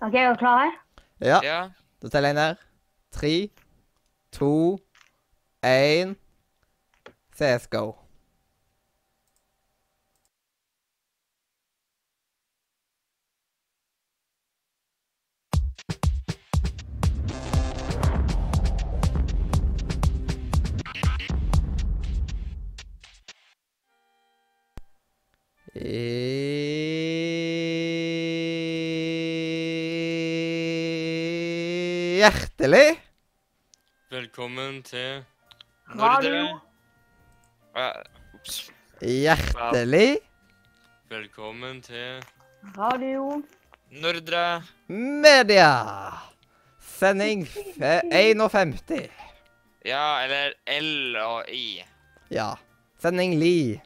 OK, er dere klare? Ja, Ja. da teller jeg ned. Tre, to, én CSGO. Hjertelig Velkommen til Radio. Ops. Hjertelig Velkommen til Radio. Nordre. media! Sending 51. Ja, eller L og I. Ja. Sending Li.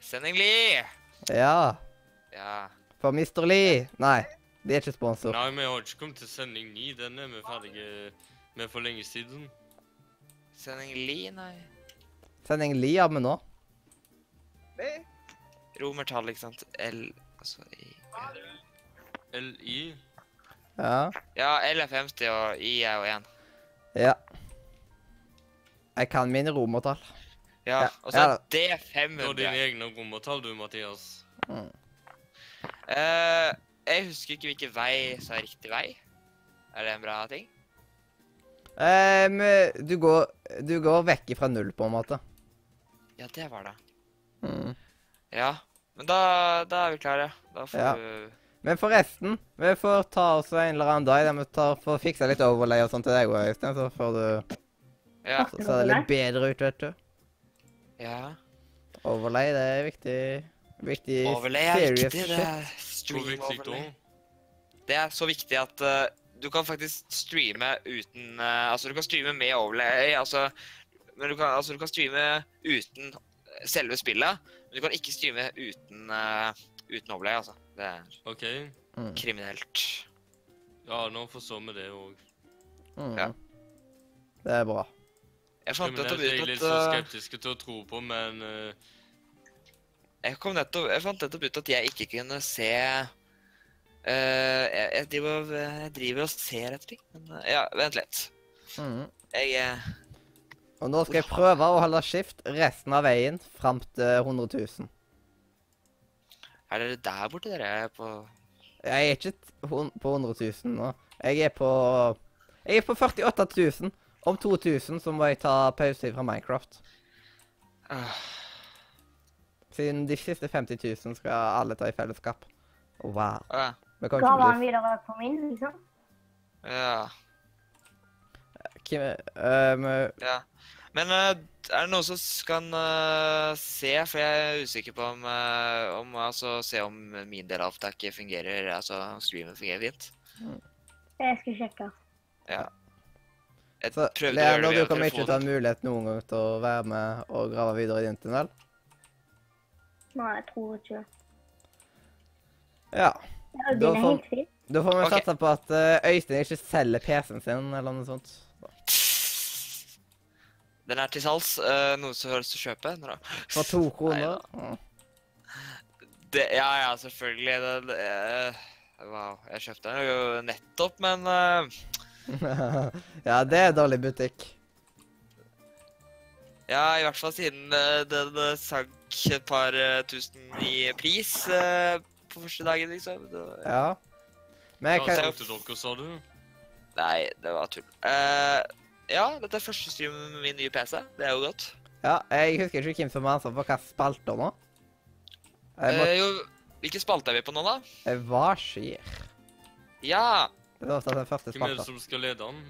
Sending Li. Ja. Ja. For Mr. Li. Nei, de er ikke sponsor. Nei, vi har ikke kommet til sending 9. Den er vi ferdige med for lenge siden. Sending Li, nei. Sending Li har vi nå. Romertall, ikke sant. L Altså I. LI. Ja. Ja, L er 50, og I er jo 1. Ja. Jeg kan mine romertall. Ja. Og så er det D Du har 500. dine egne romertall, du, Mathias. Mm. Eh, jeg husker ikke hvilken vei som er riktig vei. Er det en bra ting? Um, du, går, du går vekk fra null, på en måte. Ja, det var det. Mm. Ja. Men da, da er vi klare. Da får Ja. du Men forresten, vi får ta oss en eller annen dag der vi tar, får fiksa litt overlay og sånt til deg òg, Øystein. Så får du Ja. Så ser det litt bedre ut, vet du. ja. Overlay, det er viktig. Viktig Overlay er viktig. Det er Hvor stream viktig da? Det er så viktig at uh, du kan faktisk streame uten uh, Altså, du kan streame med overlay, altså Men du kan, altså, du kan streame uten selve spillet. Men du kan ikke streame uten, uh, uten overlay, altså. Det er OK. Mm. kriminelt. Ja, nå forstår vi det òg. Mm. Ja. Det er bra. Jeg fant Kriminelt nettopp er jeg er litt at så skeptisk til å tro på, men eh, jeg, kom nettopp, jeg fant nettopp ut at jeg ikke kunne se uh, jeg, jeg, driver, jeg driver og ser etter ting. Men uh, ja, vent litt. Mm. Jeg uh, Og nå skal jeg prøve å holde skift resten av veien fram til 100 000. Er dere der borte, dere? er På Jeg er ikke på 100 000 nå. Jeg er på Jeg er på 48 000. Om 2000 så må jeg ta pause fra Minecraft. Ah, Siden de siste 50 000 skal alle ta i fellesskap. Wow. ja. Vi ikke han bli videre på min, liksom? ja. Kim, ehm, ja. Men uh, er det noen som kan uh, se, for jeg er usikker på om, uh, om altså, Se om min del av det ikke fungerer, altså streamen fungerer fint. Jeg skal sjekke. Ja. Jeg Så prøvde å gjøre det du via kommer ikke til å ha telefonen. mulighet noen gang til å være med og grave videre i din tunnel? Nei, jeg tror ikke. Ja. Ja, Da får-. Da får vi okay. satse på at eh, Øystein ikke selger PC-en sin, eller noe sånt. Den er til salgs. Uh, noen som høres til å kjøpe? For to kroner. Nei, ja. Det, ja, ja, selvfølgelig. Det, det, eh, wow. Jeg kjøpte den jo nettopp, men uh... ja, det er dårlig butikk. Ja, i hvert fall siden den eh, sank et par eh, tusen i pris uh, på første dagen, liksom. Det- Ja. Men jeg Hva kan solgte dere, sa du? Nei, det var tull. Uh, ja, dette er første stream med min nye PC. Det er jo godt. Ja, jeg husker ikke hvem som var ansvar for hva spalter nå. Må, jo, hvilken spalte er vi på nå, da? hva skjer? Ja! Det var den første Hvem er det som skal lede den?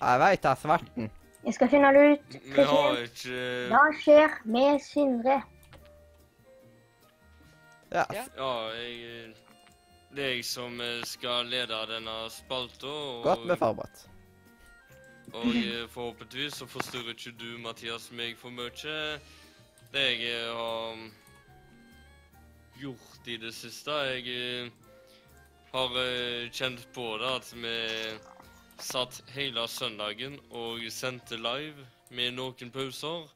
Jeg veit det er svarten. Jeg skal finne det ut. Vi har ikke Hva skjer med Sindre? Ja. Ja. Jeg Det er jeg som eh, skal lede denne spalta. Godt med forberedt. og eh, forhåpentligvis så forstyrrer ikke du, Mathias, meg for mye. Det jeg eh, har gjort i det siste Jeg har kjent på det at vi satt hele søndagen og sendte live med noen pauser.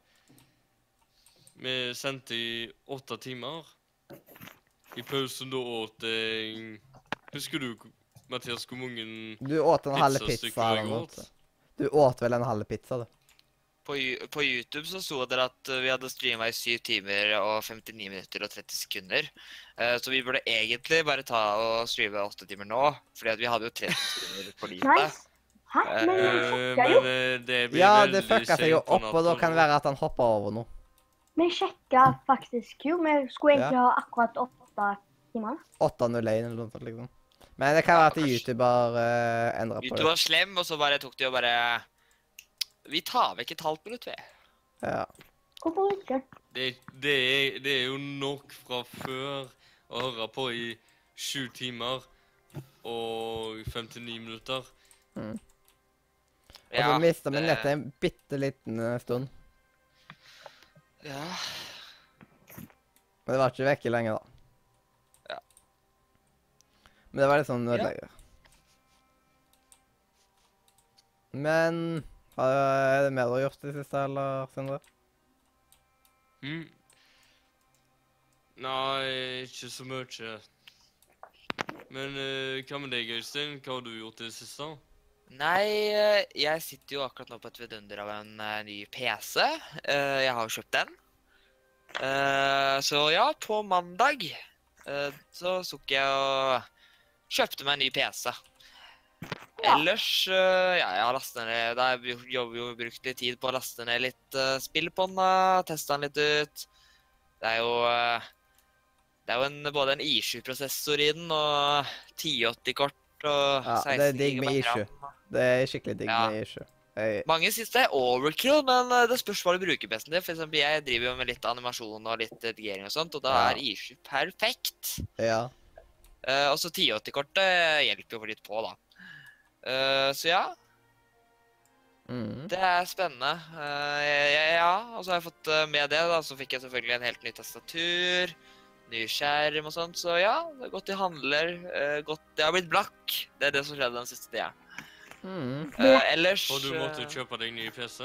Vi sendte i åtte timer. I pausen da åt jeg Husker du, Mathias, hvor mange Du åt en halv pizza eller noe. sånt. Du åt vel en halv pizza, du. På, på YouTube så sto det at uh, vi hadde streama i 7 timer og 59 minutter og 30 sekunder. Eh, så vi burde egentlig bare ta og streame 8 timer nå, fordi at vi hadde jo 30 sekunder på lite. Hæ? Men jeg Eh, sjekka jo. Men eh, det blir Ja, det fucka seg jo opp, og da kan det være at han hoppa over noe. Vi sjekka faktisk jo. Vi skulle egentlig ha akkurat åtte timer. 8.01 eller noe sånt, liksom. Men det kan være at YouTube har uh, endra på YouTube det. var slem, og så bare tok de og bare Vi tar vekk et halvt minutt, vi. Ja. Hvorfor ikke? Det, det, er, det er jo nok fra før å høre på i sju timer og 59 minutter. Og så mista vi nettet en bitte liten eh, stund. Ja. Men det var ikke vekke lenge, da. Ja. Men det var litt sånn Ja. Men er det mer du har gjort i det siste, eller, Sindre? Mm. Nei, ikke så mye. Men eh, hva med deg, Øystein? Hva har du gjort i det siste? Nei, eh, jeg sitter jo akkurat nå på et vidunder av en eh, ny PC. Eh, jeg har jo kjøpt den. Eh, så ja, på mandag eh, så tok jeg og kjøpte meg en ny PC. Ellers Ja, jeg har lastet ned jeg jo- jo, jo brukt litt tid på å laste ned litt spill på den. Testa den litt ut. Det er jo Det er jo en, både en I7-prosessor i den og 1080-kort og Ja, 16 det er digg med I7. Det er skikkelig digg med issue. Jeg, Mange syns det er overkill, men eh, det spørs hva du bruker PC-en. For eksempel, jeg driver jo med litt animasjon og litt digering og sånt, og da er I7 perfekt. ja. Uh, og så 1080-kortet hjelper jo litt på, da. Uh, så ja, Mm. det er spennende. Uh, ja, ja, og så har jeg fått eh, med det, da, så fikk jeg selvfølgelig en helt ny tastatur. Ny skjerm og sånt, så ja, det er godt de handler. eh, gått, jeg har blitt blakk. Det er det som skjedde den siste tida. Mm. Uh, ellers Og du måtte eh, kjøpe deg ny PC?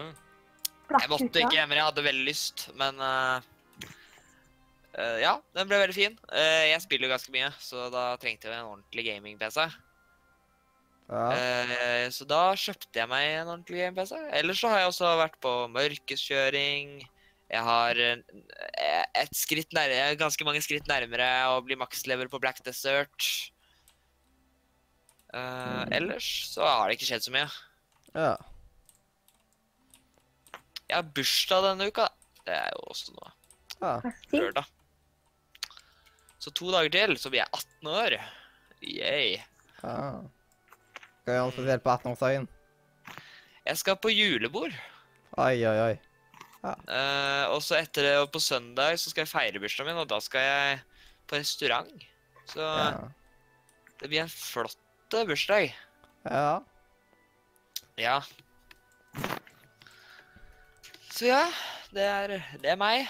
Jeg måtte ikke, men jeg hadde veldig lyst. Men uh, uh, ja, den ble veldig fin. Eh, jeg spiller jo ganske mye, så da trengte jeg en ordentlig gaming-PC. Ja. Eh, så da kjøpte jeg meg en ordentlig gaming-PC. Ellers så har jeg også vært på mørkeskjøring. Jeg har et skritt nærmere, ganske mange skritt nærmere å bli makslever på Black Desert. Eh, ellers så har det ikke skjedd så mye. ja. Jeg har bursdag denne uka. da. Det er jo også noe. ja. lørdag. Så to dager til, så blir jeg 18 år. Yay. ja. Skal vi gjøre noe spesielt på 18-årsdagen? Jeg skal på julebord. Oi, oi, oi. Eh, og så etter det, og på søndag så skal jeg feire bursdagen min, og da skal jeg på restaurant. Så Ja. det blir en flott bursdag. ja. Ja. Så ja, det er, det er meg.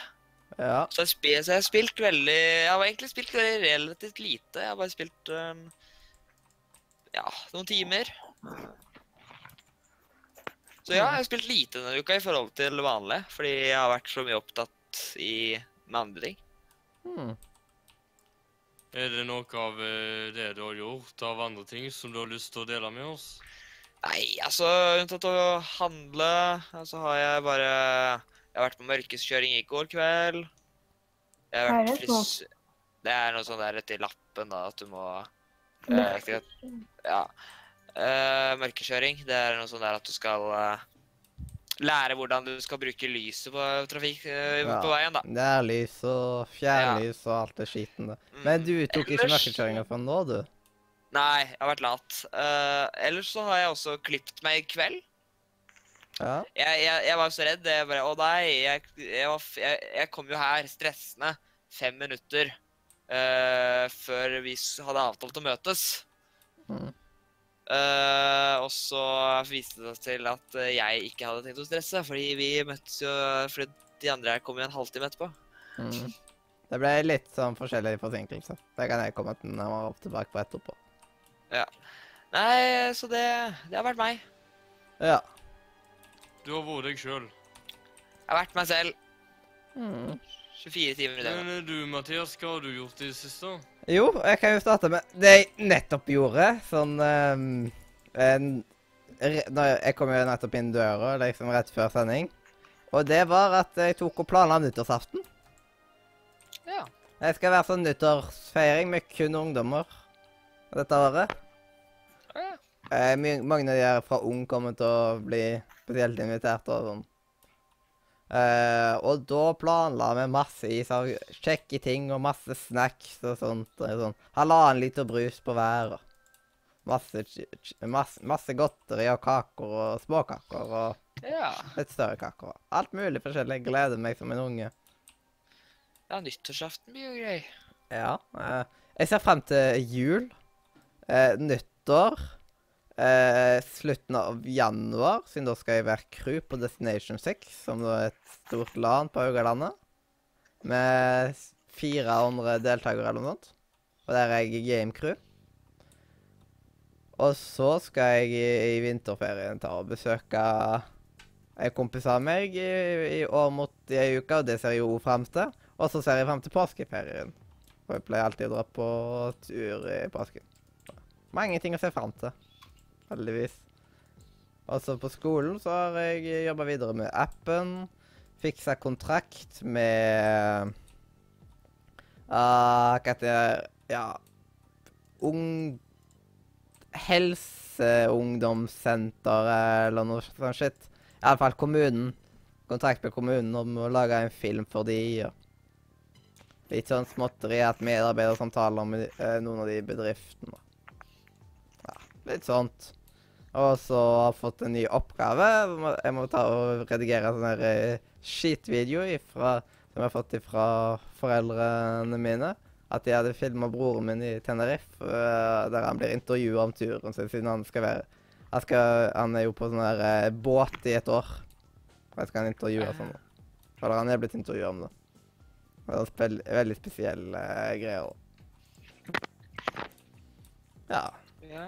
Ja. Så jeg, så jeg har spilt veldig Jeg har egentlig spilt veldig relativt lite. Jeg har bare spilt um, ja, noen timer. Så ja, jeg har spilt lite denne uka i forhold til vanlig, fordi jeg har vært så mye opptatt i, med andre ting. Hmm. Er det noe av eh, det du har gjort av andre ting som du har lyst til å dele med oss? Nei, altså unntatt å handle, så har jeg bare Jeg har vært på mørkeskjøring i går kveld. Jeg har er vært det fris... Det er noe sånn der etter lappen, da, at du må uh, Ja. Uh, mørkekjøring. Det er noe sånn der at du skal eh, lære hvordan du skal bruke lyset på trafikk eh, Ja. på veien, da. Nærlys og fjernlys og alt det skitten der. Mm. Men du tok ikke mørkekjøringa før nå, du? Nei, jeg har vært lat. Uh, ellers så har jeg også klipt meg i kveld. Ja. Jeg, jeg, jeg var så redd. Jeg bare Å nei, jeg, jeg kom jo her stressende fem minutter uh, før vi hadde avtalt å møtes. Mm. Eh, og så viste det seg til at eh, jeg ikke hadde tenkt å stresse, fordi vi møttes jo Fordi de andre her kom jo en halvtime etterpå. Mm. Det ble litt sånn forskjellig forsinkelse. Det kan jeg komme til når jeg var tilbake på etterpå. Ja. Nei, så det, det har vært meg. Ja. Du har vært deg sjøl. Jeg har vært meg selv. Mm. 24 timer i døgnet. Men eh, du, Mathias, hva har du gjort i det siste? Jo, jeg kan jo starte med det jeg nettopp gjorde. Sånn um, en, re- når jeg, jeg kom jo nettopp inn døra liksom rett før sending. Og det var at jeg tok og planla nyttårsaften. Ja. Jeg skal være sånn nyttårsfeiring med kun ungdommer dette året. Ja. Eh, mange av de her fra Ung kommer til å bli spesielt invitert og sånn. Eh, og da planla vi massevis av kjekke ting og masse snacks og sånt. Og sånn. Halvannen liter brus på hver. Masse, masse, masse godteri og kaker og småkaker og ja. litt større kaker. Alt mulig forskjellig. Jeg gleder meg som en unge. Ja, nyttårsaften blir jo grei. Ja. Uh, jeg ser frem til jul, Uh, nyttår, eh, slutten av januar, siden da skal jeg være crew på Destination 6, som er et stort LAN på Haugalandet. Med s- fire andre deltakere eller noe sånt. Og der er jeg game crew. Og så skal jeg i, i vinterferien ta og besøke en kompis av meg i, i år mot ei uke, og det ser jeg jo frem til. Og så ser jeg frem til påskeferien. For jeg pleier alltid å dra på tur i påsken. Mange ting å se frem til. Heldigvis. Og så på skolen så har jeg jobba videre med appen. Fiksa kontrakt med uh, Hva heter det Ja Ung Helseungdomssenter eller noe sånt shit. Iallfall kommunen. Kontrakt med kommunen om å lage en film for de. Litt sånn småtteri at medarbeidersamtaler med uh, noen av de bedriftene. Litt sånt. Og så har jeg fått en ny oppgave. Jeg må- ta og redigere en sånn eh, skitvideo ifra, som jeg har fått fra foreldrene mine. At de hadde filma broren min i Tenerife, eh, der han blir intervjua om turen sin, siden han skal være skal, han er jo på sånn her eh, båt i et år. Og jeg skal han intervjue sånn. Eller han er blitt intervjua om det. Det er en veldig spesielle eh, greier. Ja, Ja.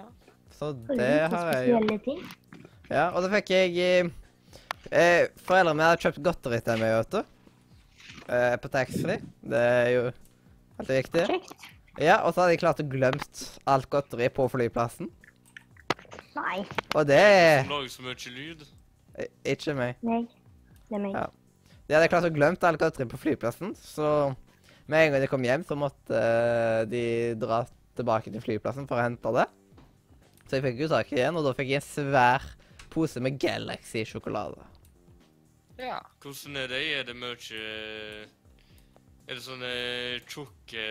Så det har jeg gjort. Ja, og så fikk jeg eh, eh, Foreldrene mine hadde kjøpt godteri til meg, vet du. Eh, på taxfree. Det er jo alltid viktig. Kjekt. Ja, og så hadde jeg klart å glemt alt godteriet på flyplassen. Nei, Og det er Som lager så mye lyd. ikke meg. Nei. Det er meg. Ja. De hadde klart å glemt alt godteriet på flyplassen, så med en gang de kom hjem, så måtte eh, de dra tilbake til flyplassen for å hente det. Så jeg fikk jo tak i en, og da fikk jeg en svær pose med Galaxy-sjokolade. ja. Hvordan er det? Er det mye Er det sånne tjukke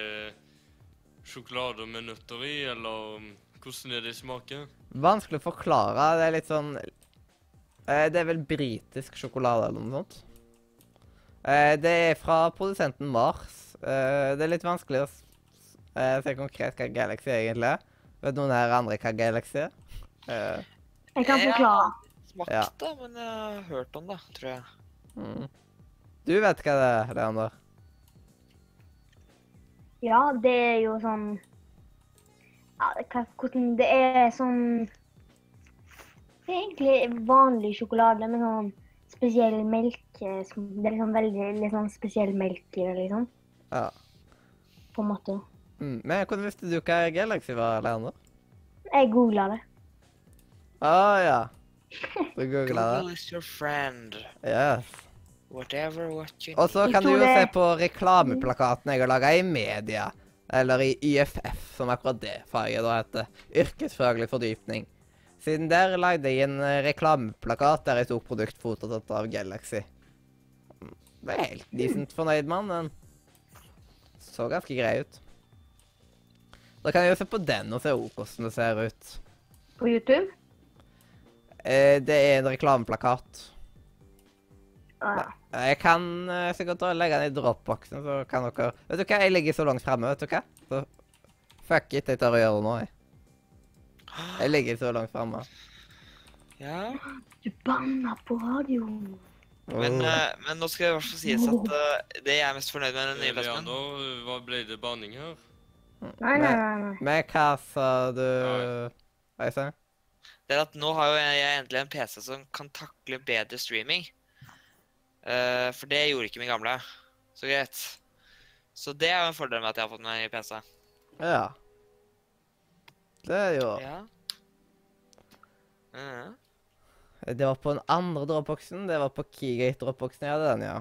sjokolader med nøtter i, eller um, hvordan er det i smaken? Vanskelig å forklare. Det er litt sånn eh, Det er vel britisk sjokolade eller noe sånt. Eh, det er fra produsenten Mars. Eh, det er litt vanskelig å eh, se konkret hva Galaxy egentlig er. Vet noen her andre hva Galaxy er? Uh, Jeg kan forklare. Jeg har Smakt det, men jeg har hørt om det, tror jeg. mm. Du vet hva det er, Leander? Ja, det er jo sånn ja, hva- hvordan Det er sånn Det er egentlig vanlig sjokolade med sånn spesiell melk. eh, Det er liksom veldig litt sånn spesiell melk i det, liksom. Ja. På en måte. Mm. Men hvordan visste du hva Galaxy var, Leander? Jeg googla det. Å ja. Du googla Google is your friend. Yes. Whatever what you Og så kan du jo jo se på reklameplakaten jeg har laga i media. Eller i YFF, som akkurat det faget da heter. Yrkesfaglig fordypning. Siden der lagde jeg en reklameplakat der jeg tok produktfoto tatt av Galaxy. Mm, Ble helt decent fornøyd med. Den så ganske grei ut. Da kan jeg jo se på den og se hvordan det ser ut. På YouTube. Eh, det er en reklameplakat. Ah, ja. Jeg kan uh, sikkert legge den i dropboxen, så kan dere Vet du hva, jeg ligger så langt fremme, vet du hva? Så fuck it, jeg tar å gjøre det nå, jeg. Jeg ligger så langt fremme. Ja. Du banna på radioen. Men, eh, men nå skal det i hvert fall sies at uh, det jeg er mest fornøyd med den nye Leander, hva ble det banning her? Nei, nei, nei. Men hva sa du. Øystein? Det er at nå har jo jeg, jeg endelig en PC som kan takle bedre streaming. Uh, for det gjorde ikke min gamle. Så greit. Så det er jo en fordel med at jeg har fått meg ny PC. Ja. Det er jo Ja. Ja. Det var på den andre dropboxen. Det var på Keygate-dropboxen jeg hadde den, ja.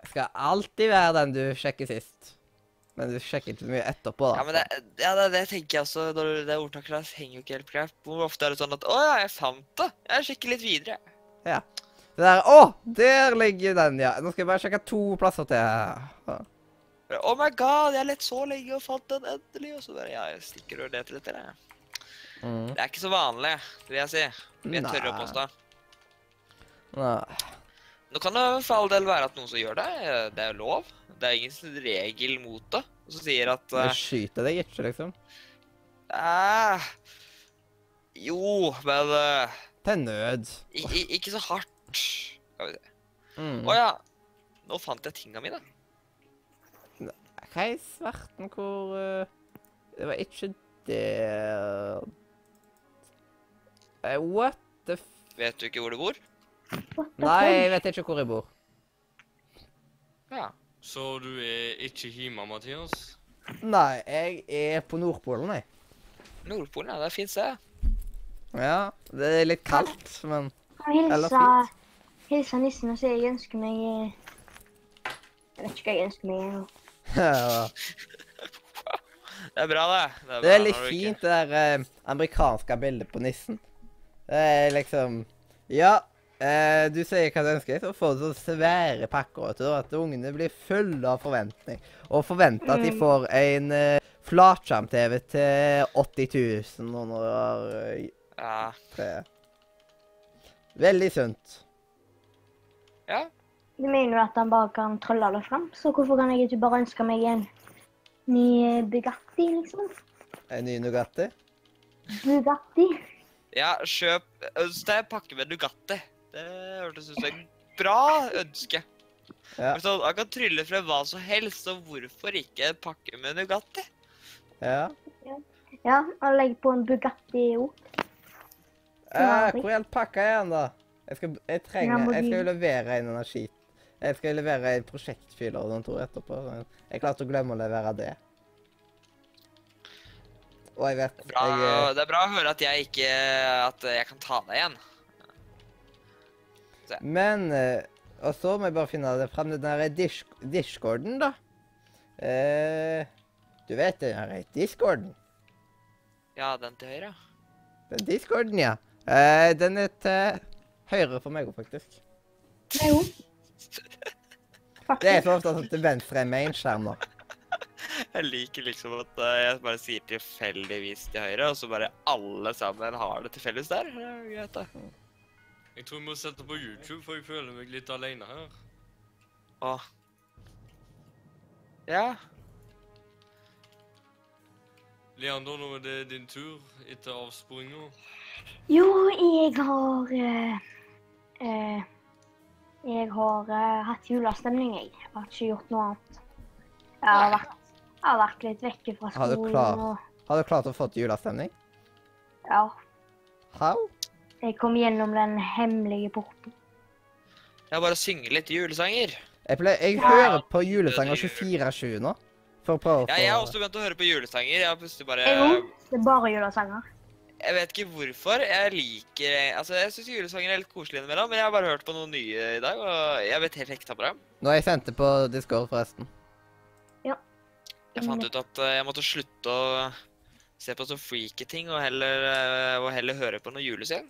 Jeg skal alltid være den du sjekker sist. Men du sjekker ikke mye etterpå, da. Ja, men det, ja, det, det tenker jeg også. Når det ordtaket der henger jo ikke helt greit. Hvor ofte er det sånn at 'Å ja, jeg fant det'. Jeg sjekker litt videre. Ja. Det der Å! Der ligger den, ja. Nå skal jeg bare sjekke to plasser til. Ja. Oh my god, jeg lette så lenge og fant den endelig. Og så bare Ja, jeg stikker og leter etter det. Mm. Det er ikke så vanlig, vil jeg si. Vi er tørre å påstå. Nei. Nå kan det for all del være at noen som gjør det. Det er jo lov. Det er ingen regel mot det. Og så sier at uh, eh, skyter deg ikke, liksom. eh, Jo, men uh, Til nød. i, i, ikke så hardt. Skal vi se. Mm. Å ja. Nå fant jeg tinga mine. Hva i svarten hvor uh, Det var ikke der uh, What the f... Vet du ikke hvor du bor? Nei, jeg vet ikke hvor jeg bor. Ja. Så du er ikke hjemme, Mathias? Nei, jeg er på Nordpolen, jeg. Nordpolen, ja. Det er fint se. Ja, det er litt kaldt, men Kan jeg Eller hilse, hilse nissen og si jeg ønsker meg eh, Jeg vet ikke hva jeg ønsker meg. nå. Det er bra, det. Det er litt når du ikke- fint, det der eh, amerikanske bildet på nissen. Det er liksom Ja, eh, du sier hva du ønsker, så får du så svære pakker. vet du, At ungene blir fulle av forventning. Og forventer at de Mm. får en eh, flatskjerm-TV til 80 000 og når eh, Ja. tre Veldig sunt. ja. Du mener jo at han bare kan trolle det fram, så hvorfor kan jeg ikke bare ønske meg en ny eh, Bugatti, liksom? En ny Nugatti. Bugatti. Ja, kjøp Ønsk deg en pakke med Nugatti. Det hørtes ut som et bra ønske. Ja. Så Han kan trylle frem hva som helst, så hvorfor ikke en pakke med Nugatti? Ja. Ja, og legge på en Bugatti òg. Eh, hvor er all pakka igjen, da? Jeg skal, jeg trenger, jeg skal jo levere en energi. Jeg skal levere en prosjektfyller og noen to etterpå. Jeg klarte å glemme å levere det. Og jeg vet jeg, det, er bra, det er bra å høre at jeg ikke At jeg kan ta deg igjen. Men eh, Og så må jeg bare finne det fram, den derre dish, discorden, da. Eh, du vet den derre discorden? Ja, den til høyre. Den discorden, ja. Eh, den er til høyre for meg òg, faktisk. Det er jo. Det er så ofte sånn til venstre er mainskjerm nå. Jeg liker liksom at eh, jeg bare sier tilfeldigvis til høyre, og så bare alle sammen har det tilfeldigvis der. Det er greit, da. Jeg tror vi må sette på YouTube, for jeg føler meg litt alene her. Åh. Ja. Leander, nå er det din tur etter avsporinga. Jo, jeg har uh, uh, Jeg har uh, hatt julestemning, jeg. Jeg har ikke gjort noe annet. Jeg har vært, jeg har vært litt vekke fra Har du skolen klar- og Har du klart å få til julestemning? Ja. How? Jeg kom gjennom den hemmelige porten. Jeg bare synger litt julesanger. Jeg, pleier, jeg Ja. hører på julesanger 24-7 nå. For å prøve å Ja, jeg har også begynt å høre på julesanger. Jeg har plutselig bare Jeg òg. Det er bare julesanger. Jeg vet ikke hvorfor. Jeg liker Altså, jeg syns julesanger er litt koselig innimellom, men jeg har bare hørt på noen nye i dag, og jeg vet helt hekta på dem. Nå har jeg sendt det på Discord, forresten. Ja. Jeg fant ut at eh, jeg måtte slutte å se på så freaky ting, og heller, eh, og heller høre på noe julesang.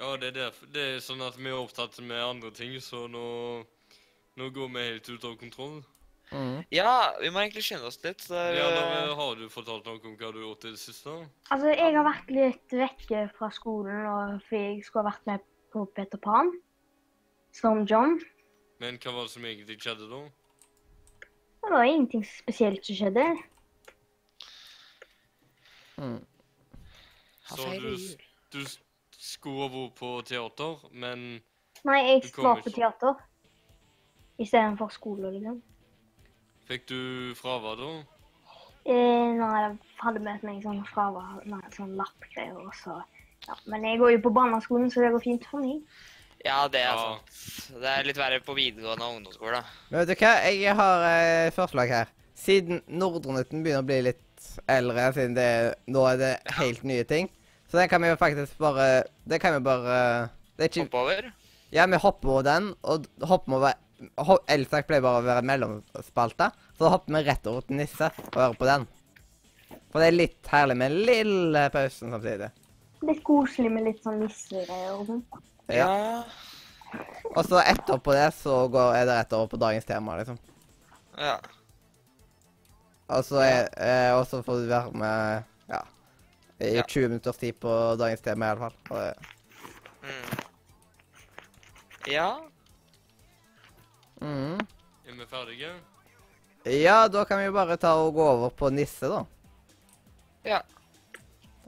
Ja, det er derfor. Det er sånn at vi er opptatt med andre ting, så nå, nå går vi helt ut av kontroll. Mm. Ja, vi må egentlig skynde oss litt. Så, da, har du fortalt noe om hva du har gjort i det siste? Altså, jeg har vært litt vekke fra skolen og fordi jeg skulle ha vært med på Peter Pan. Som John. Men hva var det som egentlig skjedde da? Det var ingenting spesielt som skjedde. Mm. Så du, du s- skulle ha vært på teater, men Nei, jeg var på teater. Istedenfor skole, liksom. fikk du fravær da? Eh, nei, jeg hadde med meg sånn fravær, nei, sånn lappgreier og så Ja, men jeg går jo på barneskolen, så det går fint for meg. Ja, det er Ja. sant. Det er litt verre på videregående og ungdomsskole. Men vet du hva? Jeg har et forslag her. Siden Nordrenytten begynner å bli litt eldre, siden det, nå er det helt nye ting, så den kan vi jo faktisk bare Det kan vi bare Det er ikke Hoppe over. Ja, vi hopper over den, og hopper over ho, Elsak pleier bare å være mellomspalta, så da hopper vi rett over til Nisse og hører på den. For det er litt herlig med en lille pausen samtidig. Litt koselig med litt sånn nissegreier. Ja. Og så etterpå det så går, er det rett over på dagens tema, liksom. Ja. Og så er, eh, og så får du være med ja, i Ja. 20 minutters tid på dagens tema, i alle fall. Og, det- Mm. Ja. mm. Er vi ferdige? Ja, da kan vi jo bare ta og gå over på Nisse, da. Ja.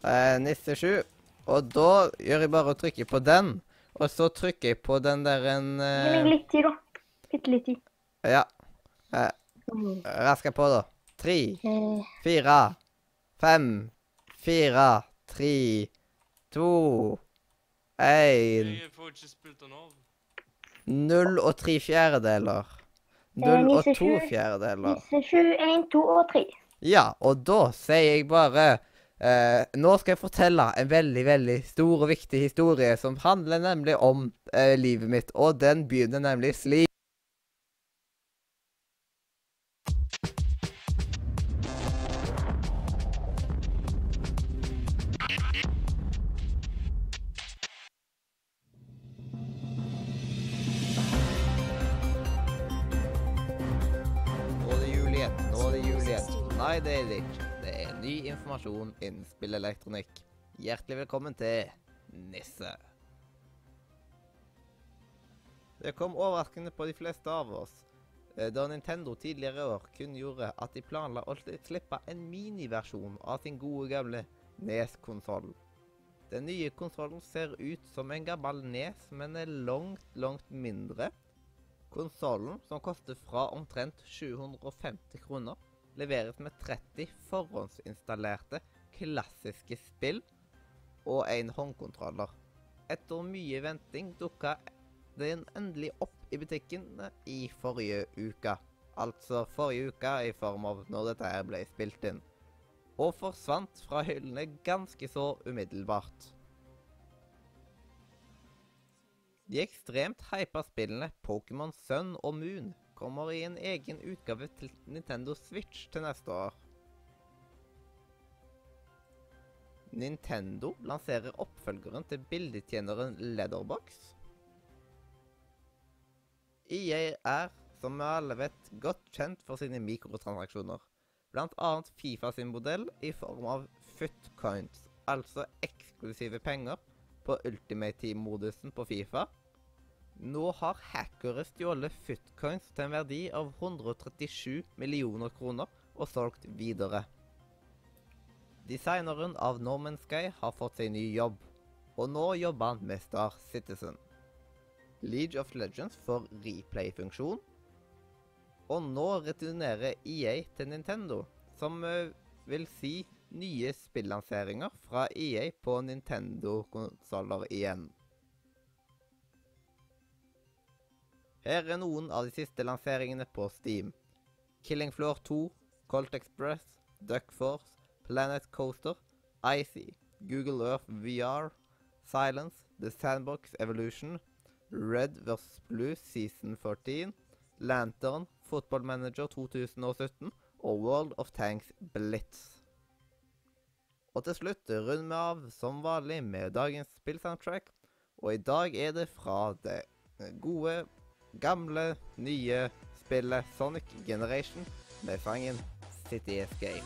Eh, Nisse 7. Og da gjør jeg bare å trykke på den. Og så trykker jeg på den der en Gi meg eh, litt tid, da. Bitte litt tid. Ja. Eh, Mm. på, da. Tre, Eh, fire, fem, fire, tre, to, én. Null og tre fjerdedeler. Eh, Null og to fjerdedeler. Nisse 7, 1, 2 og 3. Ja, og da sier jeg bare eh, Nå skal jeg fortelle en veldig, veldig stor og viktig historie som handler nemlig om eh, livet mitt, og den begynner nemlig slik. Informasjon innen spillelektronikk. Hjertelig velkommen til Nisse. Det kom overraskende på de fleste av oss eh, da Nintendo tidligere i år kunngjorde at de planla å slippe en miniversjon av sin gode gamle NES-konsoll. Den nye konsollen ser ut som en gammel NES, men er langt, langt mindre. Konsollen, som koster fra omtrent 750 kroner, leveres med 30 forhåndsinstallerte klassiske spill og en håndkontroller. Etter mye venting dukka den endelig opp i butikken i forrige uke. Altså forrige uke i form av når dette her ble spilt inn. Og forsvant fra hyllene ganske så umiddelbart. De ekstremt hypa spillene Pokémon Sun og Moon kommer i en egen utgave til Nintendo Switch til neste år. Nintendo lanserer oppfølgeren til bildetjeneren Leatherbox. EA er, som vi alle vet, godt kjent for sine mikrotransaksjoner. Blant annet Fifa sin modell i form av footcoins, altså eksklusive penger på Ultimate Team-modusen på Fifa. Nå har hackere stjålet footcoins til en verdi av 137 millioner kroner og solgt videre. Designeren av Norman Sky har fått seg ny jobb, og nå jobber han med Star Citizen. League of Legends får replay-funksjon, og nå returnerer EA til Nintendo, som eh, vil si nye spillanseringer fra EA på Nintendo-konsoller igjen. Her er noen av de siste lanseringene på Steam. Killing Floor 2, Colt Express, Duck Force, Planet Coaster, Icy, Google Earth VR, Silence, The Sandbox Evolution, Red vs. Blue Season 14, Lantern, Football Manager 2017 og World of Tanks Blitz. Og til slutt runder vi av som vanlig med dagens spillsoundtrack, og i dag er det fra det gode, gamle, nye spillet Sonic Generation med sangen City Escape.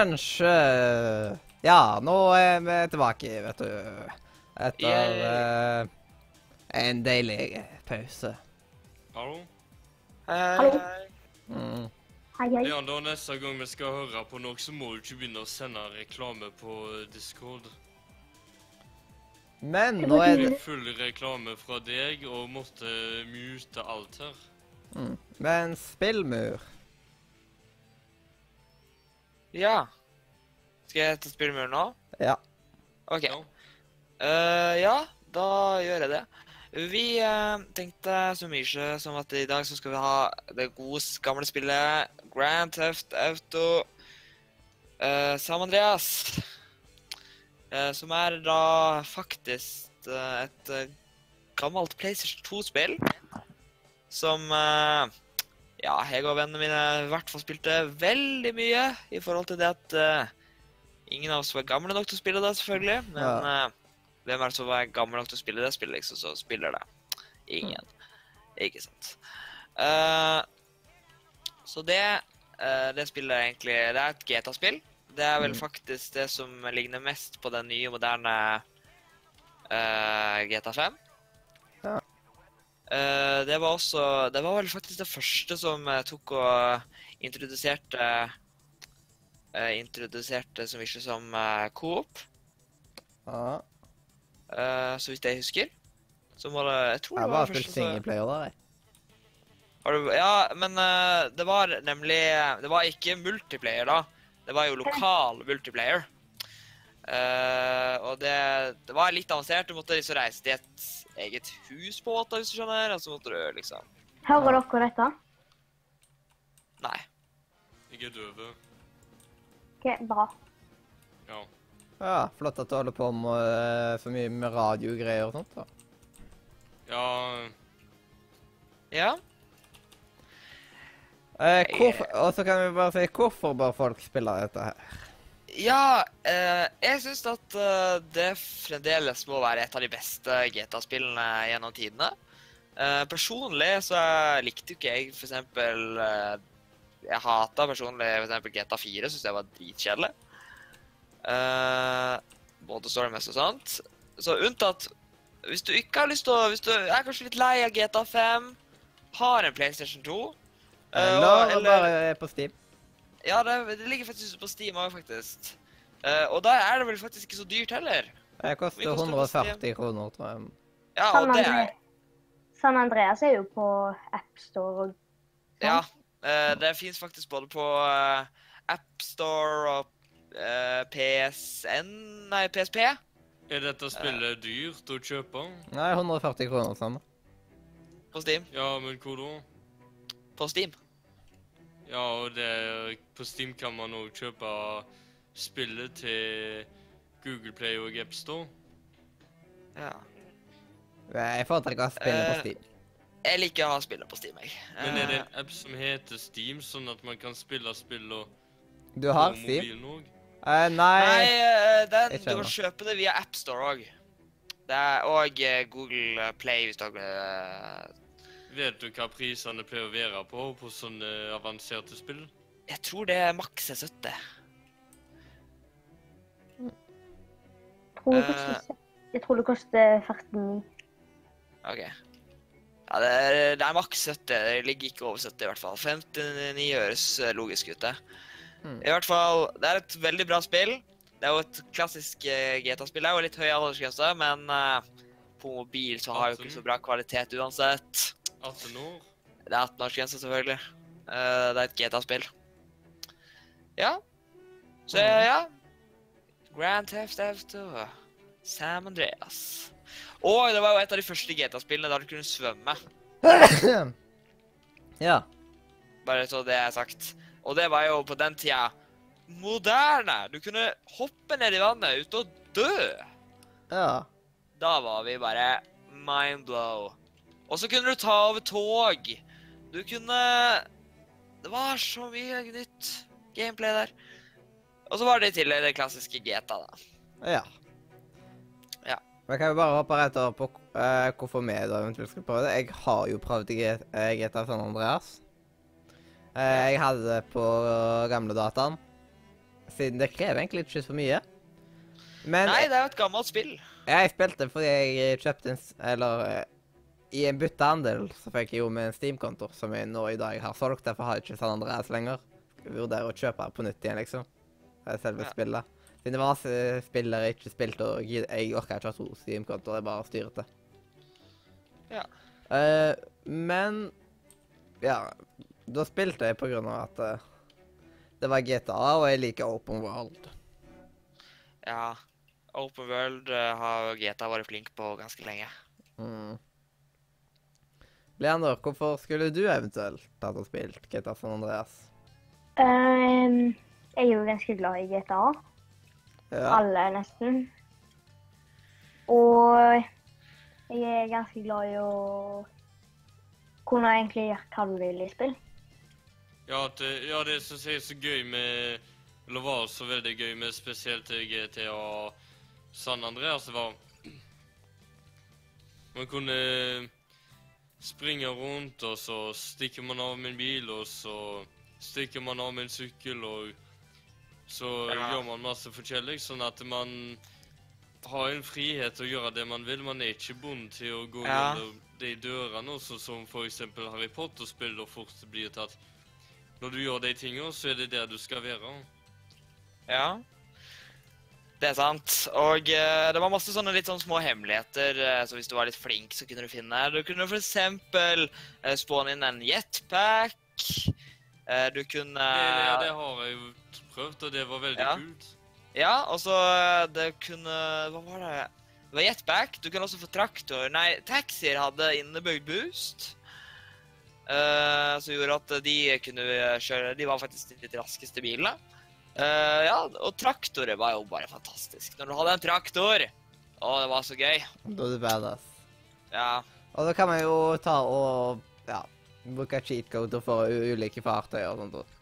Kanskje Ja, nå er vi tilbake, vet du. Etter eh, en deilig pause. Hallo? Hallo? Mm. Hei, hei. Ja, da neste gang vi skal høre på noe, så må du ikke begynne å sende reklame på Discord. Men nå er Det det full reklame fra deg, og måtte mute alt her. mm. Men spillmur Ja. Skal jeg ta spillmur nå? Ja. OK. Ja. Eh, ja, da gjør jeg det. Vi uh, tenkte så mye som at i dag så skal vi ha det gode, gamle spillet Grand Theft Auto uh, Sam Andreas. Uh, som er da faktisk et gammelt PlayStation 2-spill. Som eh, ja, jeg og vennene mine i hvert fall spilte veldig mye i forhold til det at uh, ingen av oss var gamle nok til å spille det, selvfølgelig. Men Ja. uh, hvem er det som var gammel nok til å spille det spillet, liksom, så spiller det? Ingen. Ikke sant. Uh, så det Det spillet er egentlig Det er et GTA-spill. Det er vel Mm. faktisk det som ligner mest på den nye, moderne GTA 5. Eh, det var også Det var vel faktisk det første som eh, tok og introduserte eh, Introduserte så mye som uh, Coop, ja. eh, så vidt jeg husker. Så må det Jeg tror Jeg det har var bare det spilt da. der. Ja, men eh, det var nemlig Det var ikke multiplayer, da. Det var jo lokal multiplayer. Uh, og det, det var litt avansert. Du måtte liksom reise til et eget hus på måte, hvis du skjønner. Altså så måtte du liksom Hører dere dette? Nei. Jeg er døv. Ok, bra. Ja. Ja, flott at du holder på med uh, så mye med radiogreier og sånt. da. Ja, Ja. Eh, hvorfor, og så kan vi bare si hvorfor bør folk spille dette her? Ja, eh, jeg syns at eh, det fremdeles må være et av de beste GTA-spillene gjennom tidene. Eh, personlig så likte jo ikke jeg for eksempel eh, Jeg hata personlig for eksempel GTA 4, syns jeg var dritkjedelig. Eh, både storymessig og sånt. Så unntatt hvis du ikke har lyst til å Hvis du er kanskje litt lei av GTA 5, har en PlayStation 2 eh, Eller, og- bare på Steam. Ja, det, det ligger faktisk ute på Steam òg, faktisk. Uh, og da er det vel faktisk ikke så dyrt heller. Det koster Mye koster på Steam? 140 kroner, tror jeg. Ja, San, og det er San Andreas er jo på AppStore og Ja. uh, det fins faktisk både på uh, AppStore og eh, PSN Nei, PSP. er dette spillet dyrt å kjøpe? Nei, 140 kroner samme. På Steam. Ja, men hvor da? På Steam. Ja, og det, på Steam kan man òg kjøpe spillet til Google Play og AppStore. Ja. Jeg foretrekker å spille på Eh, Steam. Jeg liker å ha spillet på Steam, jeg. Men er det Eh, en app som heter Steam, sånn at man kan spille spill og Du har på Steam? mobilen òg? Eh, nei. Nei, eh, den, du kan kjøpe det via AppStore òg. Og eh, Google Play hvis du har eh, Vet du hva prisene pleier å være på på sånne avanserte spill? Jeg tror det er maks er 70. tror det Eh. Jeg tror det koster 49. OK. Ja, det er, det er maks 70. Det ligger ikke over 70 i hvert fall. 59 høres eh, logisk ut, det. Mm. I hvert fall, det er et veldig bra spill. Det er jo et klassisk eh, GTA-spill. Det er jo litt høy aldersgrense, men uh, på mobil så har jo ikke så bra kvalitet uansett. 18 år? Det er 18-årsgrense, selvfølgelig. Uh, det er et GTA-spill. Ja. Så ja. Grand Theft Auto. Sam Andreas. Og det var jo et av de første GTA-spillene der du kunne svømme. ja. Bare så det er sagt. Og det var jo på den tida moderne. Du kunne hoppe ned i vannet uten å dø. Ja. Da var vi bare mindblow. Og så kunne du ta over tog. Du kunne Det var så mye nytt gameplay der. Og så var det i tillegg det klassiske GTA, da. Ja. Ja. Men kan vi bare hoppe rett over på uh, hvorfor vi da eventuelt skal prøve det? Jeg har jo prøvd G- eh, GTA San Andreas. Uh, jeg hadde det på gamle dataen. Siden det krever egentlig ikke så mye. Men Nei, det er jo et gammelt spill. jeg spilte fordi jeg kjøpte en Eller i en byttehandel så fikk jeg jo med en Steam-konto, som jeg nå i dag har solgt. Derfor har jeg ikke San Andreas lenger. Skal vurdere å kjøpe på nytt igjen, liksom. Det er Selve Ja. spillet. Siden det var masse spillere jeg ikke spilte, og jeg jeg orka ikke ha to Steam-kontoer. Jeg bare styrte. Ja. Uh, men Ja. Da spilte jeg på grunn av at uh, det var GTA, og jeg liker Open World. Ja. Open World uh, har GTA vært flink på ganske lenge. Mm. Leander, hvorfor skulle du eventuelt tatt og spilt GTA San Andreas? Um, jeg er jo ganske glad i GTA. Ja. Alle, nesten. Og jeg er ganske glad i å kunne egentlig gjøre hva du vil i spill. Ja, eh, ja, det som er så gøy med Eller var så veldig gøy med spesielt GTA San Andreas, det var Man kunne springe rundt, og så stikker man av med en bil, og så stikker man av med en sykkel, og så Ja. gjør man masse forskjellig, sånn at man har en frihet til å gjøre det man vil. Man er ikke bundet til å gå Ja. gjennom de dørene, også som eksempel Harry Potter-spill, fort blir det at når du gjør de tingene, så er det der du skal være. Ja. Det er sant. Og uh, det var masse sånne litt sånn små hemmeligheter, uh, så hvis du var litt flink, så kunne du finne Du kunne for eksempel eh, spåne inn en jetpack. Uh, du kunne Det, det, det har jeg jo prøvd, og det var veldig Ja. kult. Ja, og så det kunne Hva var det? Det var jetpack. Du kunne også få traktor. Nei, taxier hadde innebygd boost. som gjorde at de kunne kjøre De var faktisk de litt raskeste bilene. Eh, ja, og traktorer var jo bare fantastisk. Når du hadde en traktor Å, det var så gøy. Da er du badass. Ja. Og da kan man jo ta og ja, bruke cheat code for ulike fartøy og sånt. Ja,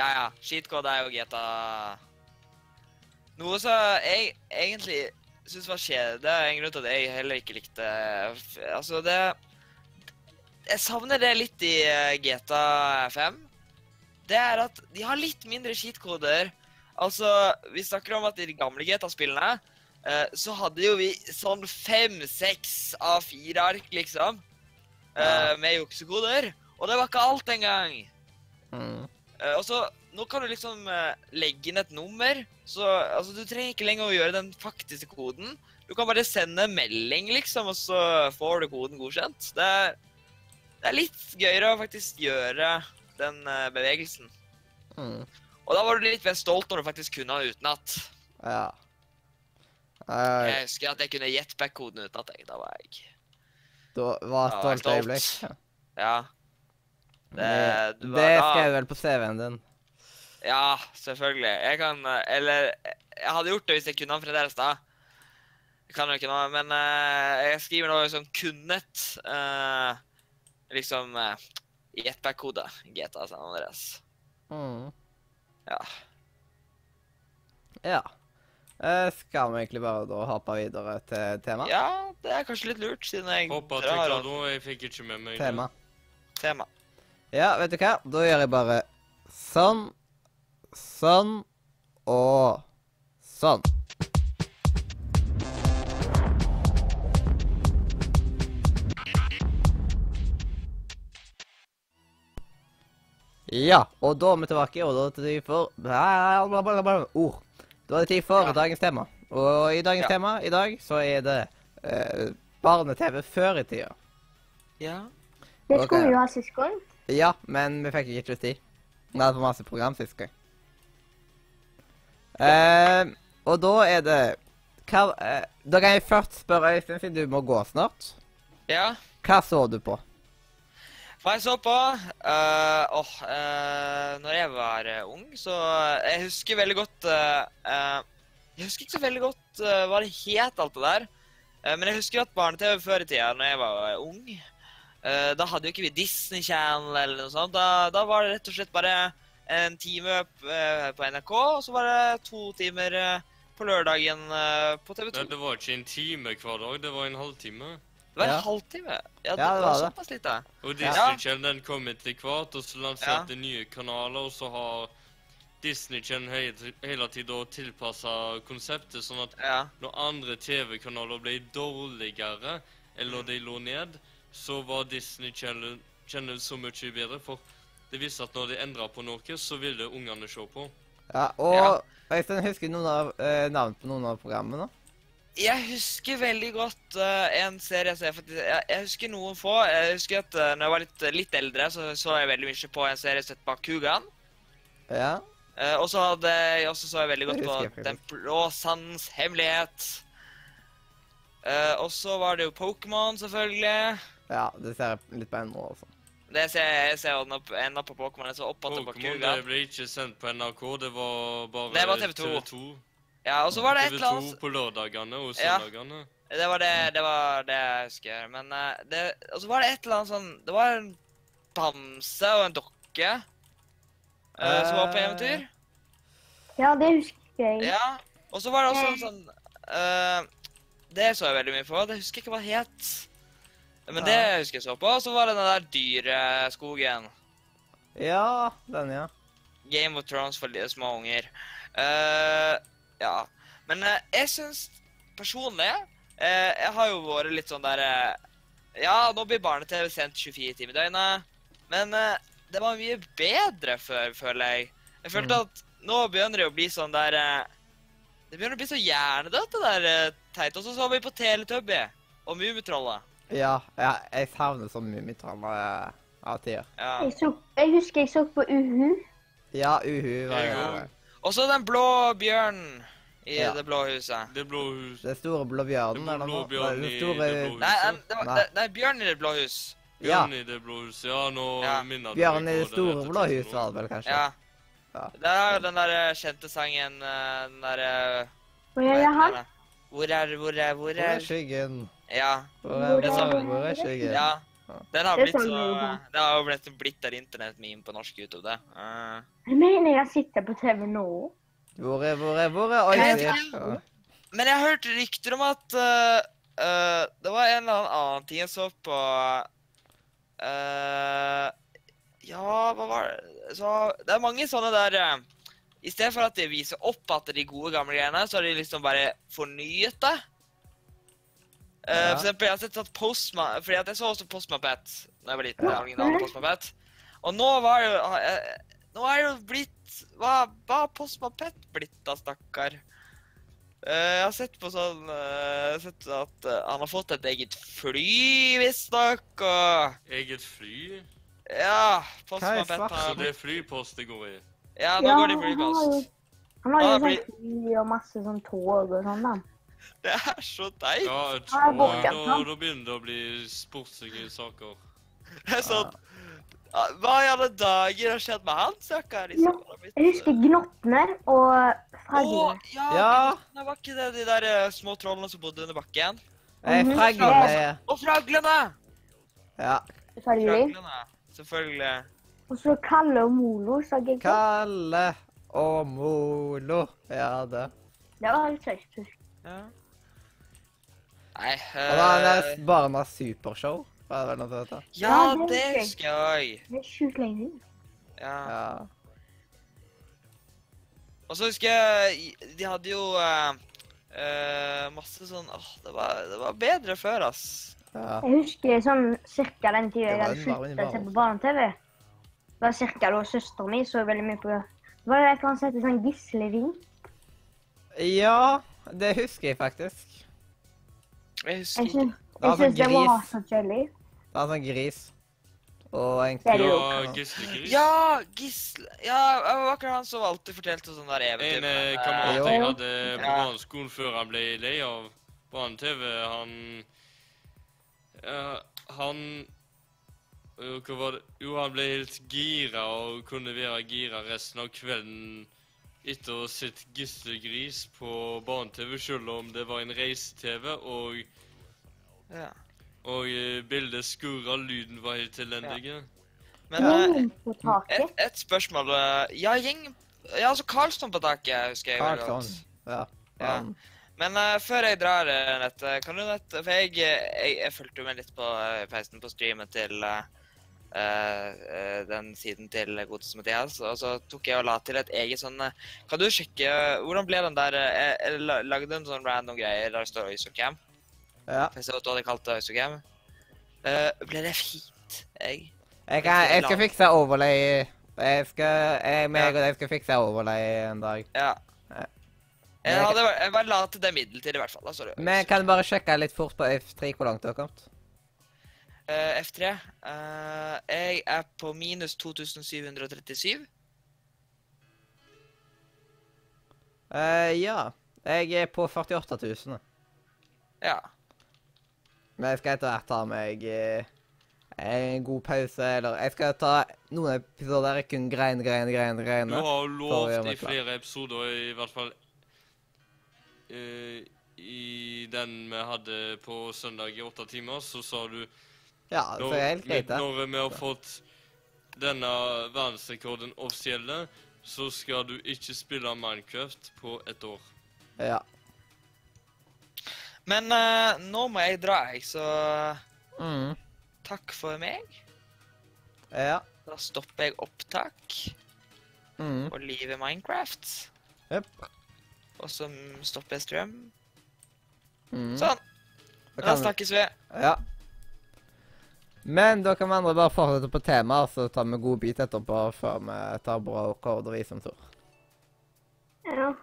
Ja, ja. Cheatcode er jo GTA Noe som jeg egentlig syns var kjedelig. Det er en grunn til at jeg heller ikke likte Altså, det Jeg savner det litt i eh, GTA 5. Det er at de har litt mindre cheatkoder. Altså, vi snakker om at i de gamle GTA-spillene eh, så hadde jo vi sånn fem-seks A4-ark, liksom. eh. Med juksekoder. Og det var ikke alt engang. Mm. Eh, og så, Nå kan du liksom eh, legge inn et nummer. Så altså, Du trenger ikke lenger å gjøre den faktiske koden. Du kan bare sende melding, liksom, og så får du koden godkjent. Det er, det er litt gøyere å faktisk gjøre den eh, bevegelsen. Mm. Og da var du litt mer stolt når du faktisk kunne den utenat. Ja. Uh, Jeg husker at jeg kunne jetpack-koden utenat. jeg. Da var jeg da var et stolt øyeblikk. Ja. Det, du var det skrev du vel på CV-en din. Ja, selvfølgelig. Jeg kan eh, Eller jeg hadde gjort det hvis jeg kunne den fremdeles, da. Jeg kan jo ikke noe, men uh, jeg skriver noe som kunnet Uh, Liksom uh, jetpack-kode. GTA San Andreas. Mm. Ja. Ja. Eh, skal vi egentlig bare da hoppe videre til tema? ja, det er kanskje litt lurt, siden jeg Hoppa til drar da? Jeg fikk ikke med meg. Tema. tema. Ja, vet du hva? Da gjør jeg bare sånn, sånn og sånn. Ja, og da er vi tilbake, og da er det tid for Blablabla. ord. Da er det tid for Ja. dagens tema. Og i dagens Ja. tema i dag så er det eh, barne-TV før i tida. Ja. Det Ok. skulle vi jo ha sist gang. Ja, men vi fikk ikke tid. Vi hadde for masse program sist gang. Eh, og da er det hva, eh, Da kan jeg først spørre Øystein, siden du må gå snart. ja. Hva så du på? Hva jeg så på Uh, åh, uh, Når jeg var eh, ung, så Jeg husker veldig godt uh, Jeg husker ikke så veldig godt hva det het, alt det der. Men jeg husker at barne-TV før i tida, når jeg var ung Da hadde jo ikke vi Disney Channel eller noe sånt. Da, da var det rett og slett bare en time på NRK, og så var det to timer på lørdagen på TV 2. Nei, det var ikke en time hver dag, det var en halvtime. Det var en Ja. halvtime. Ja, det, Ja, det var var det. såpass lite. Og Disney Channel den kom etter hvert, og så lanserte nye kanaler, og så har Disney Channel hele, hele tiden tilpassa konseptet, sånn at Ja. når andre TV-kanaler ble dårligere, eller de lå ned, så var Disney Channel, Channel så mye bedre, for det viste at når de endra på noe, så ville ungene se på. Ja, og Ja. Øystein, husker du noen av eh, navn på noen av programmene? Jeg husker veldig godt uh, en serie som jeg faktisk jeg, jeg husker noen få. Jeg husker at uh, når jeg var litt, litt eldre, så så jeg veldig mye på en serie som het Bakugan. Ja. Uh, og så hadde jeg også så jeg veldig godt husker jeg på. Den blå sandens hemmelighet. Uh, og så var det jo Pokémon, selvfølgelig. ja, det ser jeg litt på ennå, altså. Det ser jeg, jeg ser enda på, Pokémon. Jeg så opp igjen på Pokémon ble ikke sendt på NRK, det var bare Det var TV 2. Ja, og så var det et eller annet TV2 annet på lørdagene og Ja. Det var det, det var det jeg husker. Men eh, det Og så var det et eller annet sånn Det var en bamse og en dokke eh, som var på eventyr. Ja, det husker jeg. Ja. Og så var det også en sånn uh, Det så jeg veldig mye på. Det husker jeg ikke hva det het. Men det husker jeg så på. Og så var det den der dyreskogen. Ja, den, ja. Game of Thrones for små unger. Eh, ja. Men eh, jeg syns personlig eh, Jeg har jo vært litt sånn der eh, Ja, nå blir barne-TV sendt 24 timer i døgnet. Men eh, det var mye bedre før, føler jeg. Jeg følte Mm. at nå begynner det å bli sånn der eh, Det begynner å bli så hjernedødt, det der eh, teit. Og så så vi på Teletubby og Mummitrollet. Ja, ja jeg savner sånn eh, av tider. Ja. Jeg, så, jeg husker jeg så på Uhu. Ja, Uhu var det. jo. Og så den blå bjørnen i Ja. Det blå huset. Det blå hus. Det store blå bjørnen, eller noe? bjørnen Den i store det blå Nei, det var, Nei. det, nei, bjørn i Det blå hus. Ja. Bjørn i det blå huset. Ja, nå Ja. minner du Bjørn meg i på det store blå huset, hus, var det vel kanskje? Ja. Ja. Det er jo den der eh, kjente sangen eh, Den der Hvor er jeg, heter Hvor er. Hvor er, hvor er, hvor er skyggen? Ja. Hvor er, hvor er, hvor er skyggen? ja. Den har blitt så. Det har jo blitt, blitt en internettmeme på norsk YouTube, det. Uh. jeg mener jeg sitter på TV nå. Hvor er, hvor er, hvor er? Shit. Men jeg har hørt rykter om at uh, uh, det var en eller annen annen ting jeg så på uh, Ja, hva var det Så det er mange sånne der uh, I stedet for at de viser opp at de gode gamle greiene, så har de liksom bare fornyet det. Eh, Ja. For eksempel, jeg har sett at Postma Fordi at jeg så også PostmaPet, da jeg var liten. Ja. originale Postma Pet. Og nå var det jo Nå er det jo blitt Hva hva har Postma Pet blitt da, stakkar? Uh, jeg har sett på sånn uh, sett at uh, han har fått et eget fly, visstnok, og Eget fly? Ja. Hva Postma er Så har det er flypost det går i? Ja, nå Ja, går det han har flypost. Han har jo sånn fly og masse sånn tog og sånn, da. Det er så teit. Ja, Ja, da, da, begynner det å bli sportslige saker. Det er sånn Hva i alle dager har skjedd med han, stakkar? Liksom, Jeg husker Gnottene og Å, Fraggene. ja! Ja. Det var ikke det de der uh, små trollene som bodde under bakken? Eh, Mhm. Fraglene Og fraglene! Ja. Fraglene, selvfølgelig. Og så Kalle og Molo, så jeg. Kalle og Molo. Ja, det. Det var litt søtt. husker. Ja. Nei Og da er eh, det Barnas Supershow. Hva er det noe til dette? Ja, Ja, det husker jeg. Det er sjukt lenge siden. Ja. Ja. Og så husker jeg De hadde jo uh, uh, masse sånn Åh, det var, det var bedre før, ass. ja. Jeg husker sånn cirka den tida jeg var hadde sluttet å se på barne-TV. Det var cirka da søsteren min så veldig mye på Det var det et eller annet som sånn Gislering. ja, det husker jeg faktisk. Jeg husker ikke. var jeg syns det sånn var så kjedelig. Det var sånn gris. Og en Det Og. Ja, Gislegris. Ja, Gisle Ja, det var akkurat han som alltid fortalte sånn der eventyr. En men, eh, eh, kamerat jeg hadde på barneskolen før han ble lei av barne-TV, han ja, Han jo, Hva var det Jo, han ble helt gira og kunne være gira resten av kvelden etter å ha sett Gislegris på barne-TV, selv om det var en reise-TV, og, ja. Og eh, bildet skurra, lyden var helt elendig. Men uh, et, et spørsmål eh, Ja, gjeng Ja, altså Karlsson på taket husker jeg veldig Karlsson. godt. Ja. Ja. Men uh, før jeg drar, Nette, kan du nett For jeg, jeg, jeg fulgte med litt på uh, peisen på streamen til uh, den siden til godeste Mathias, og så tok jeg og la til et eget sånn Kan du sjekke Hvordan ble den der Jeg, jeg lagde en sånn random greie der det står Isocam. Ja. Jeg så at du hadde kalt det Isocam. Uh, ble det fint? Jeg Jeg, kan, jeg skal fikse overlay. Jeg skal, jeg, meg og deg skal fikse overlay en dag. Ja. Jeg, jeg- hadde, jeg bare la til det middeltid, i hvert fall. Da, så det, Men kan du bare sjekke litt fort på F3 hvor langt du har kommet? Uh, F3. uh, jeg er på minus 2737. Uh, ja. Jeg er på 48 000. Ja. Men jeg skal etter hvert ta meg eh, en god pause, eller Jeg skal ta noen episoder der jeg kun grein, grein, grein, Du har jo lovt i flere episoder, i hvert fall uh, I den vi hadde på søndag i åtte timer, så sa du Ja, så er helt greit, det. når vi har fått denne verdensrekorden offisielle, så skal du ikke spille Minecraft på et år. Ja. Men uh, nå må jeg dra, jeg, så Mm. takk for meg. Ja. Da stopper jeg opptak Mm. og livet Minecraft. Yep. Og så stopper jeg strøm. Mm. Sånn. Da Da snakkes vi. Ja. Men da kan vi andre bare fortsette på temaet, så tar vi god bit etterpå før vi tar bra kord og tur. Ja.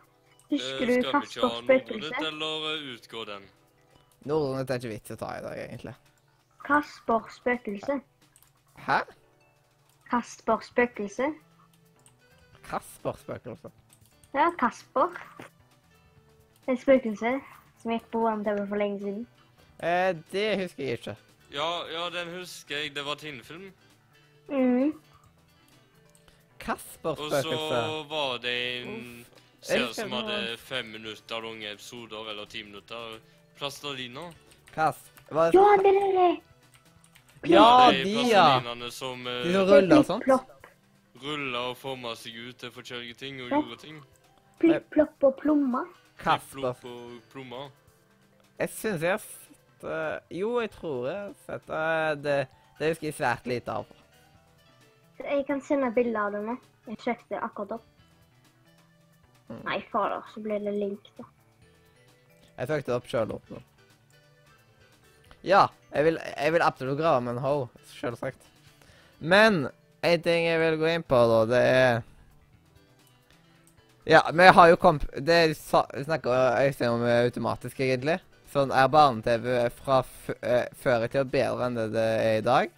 Eh, Husker du skal vi Kasper ikke ha Nordnytt, eller utgår utgå den? Nordnytt er ikke vits å ta i dag, egentlig. Kasper Spøkelse. Hæ? Kasper Spøkelse. Kasper spøkelse. Ja, Kasper. Et spøkelse som gikk på One-TV for lenge siden. Eh, det husker jeg ikke. Ja, ja, den husker jeg. Det var Tinnfilm. Mm. Kasper-spøkelse. Og så var det en Jeg serie ut som det hadde fem minutter lange episoder, eller ti minutter. Plastelina. Kasper Hva? Ja, det er det! Ja, det de, ja. som eh, De som ruller og sånt. Plopp, og former seg ut til forskjellige ting og gjorde ting. plipp, plopp og plommer. Kasper. Flipp-flopp og plommer. Jeg syns jeg har sett uh, Jo, jeg tror jeg har sett uh, det. Det husker jeg svært lite av. Jeg kan sende bilde av det nå. Jeg søkte akkurat opp. Mm. Nei, fader, så blir det link, da. Jeg det opp sjøl opp nå. Ja, jeg vil, jeg vil absolutt grave med en ho, selvsagt. Men en ting jeg vil gå inn på, da, det er Ja, vi har jo komp... Det snakker Øystein om eh, automatisk, egentlig. Sånn er barne-TV fra f eh, før i tida bedre enn det det er i dag?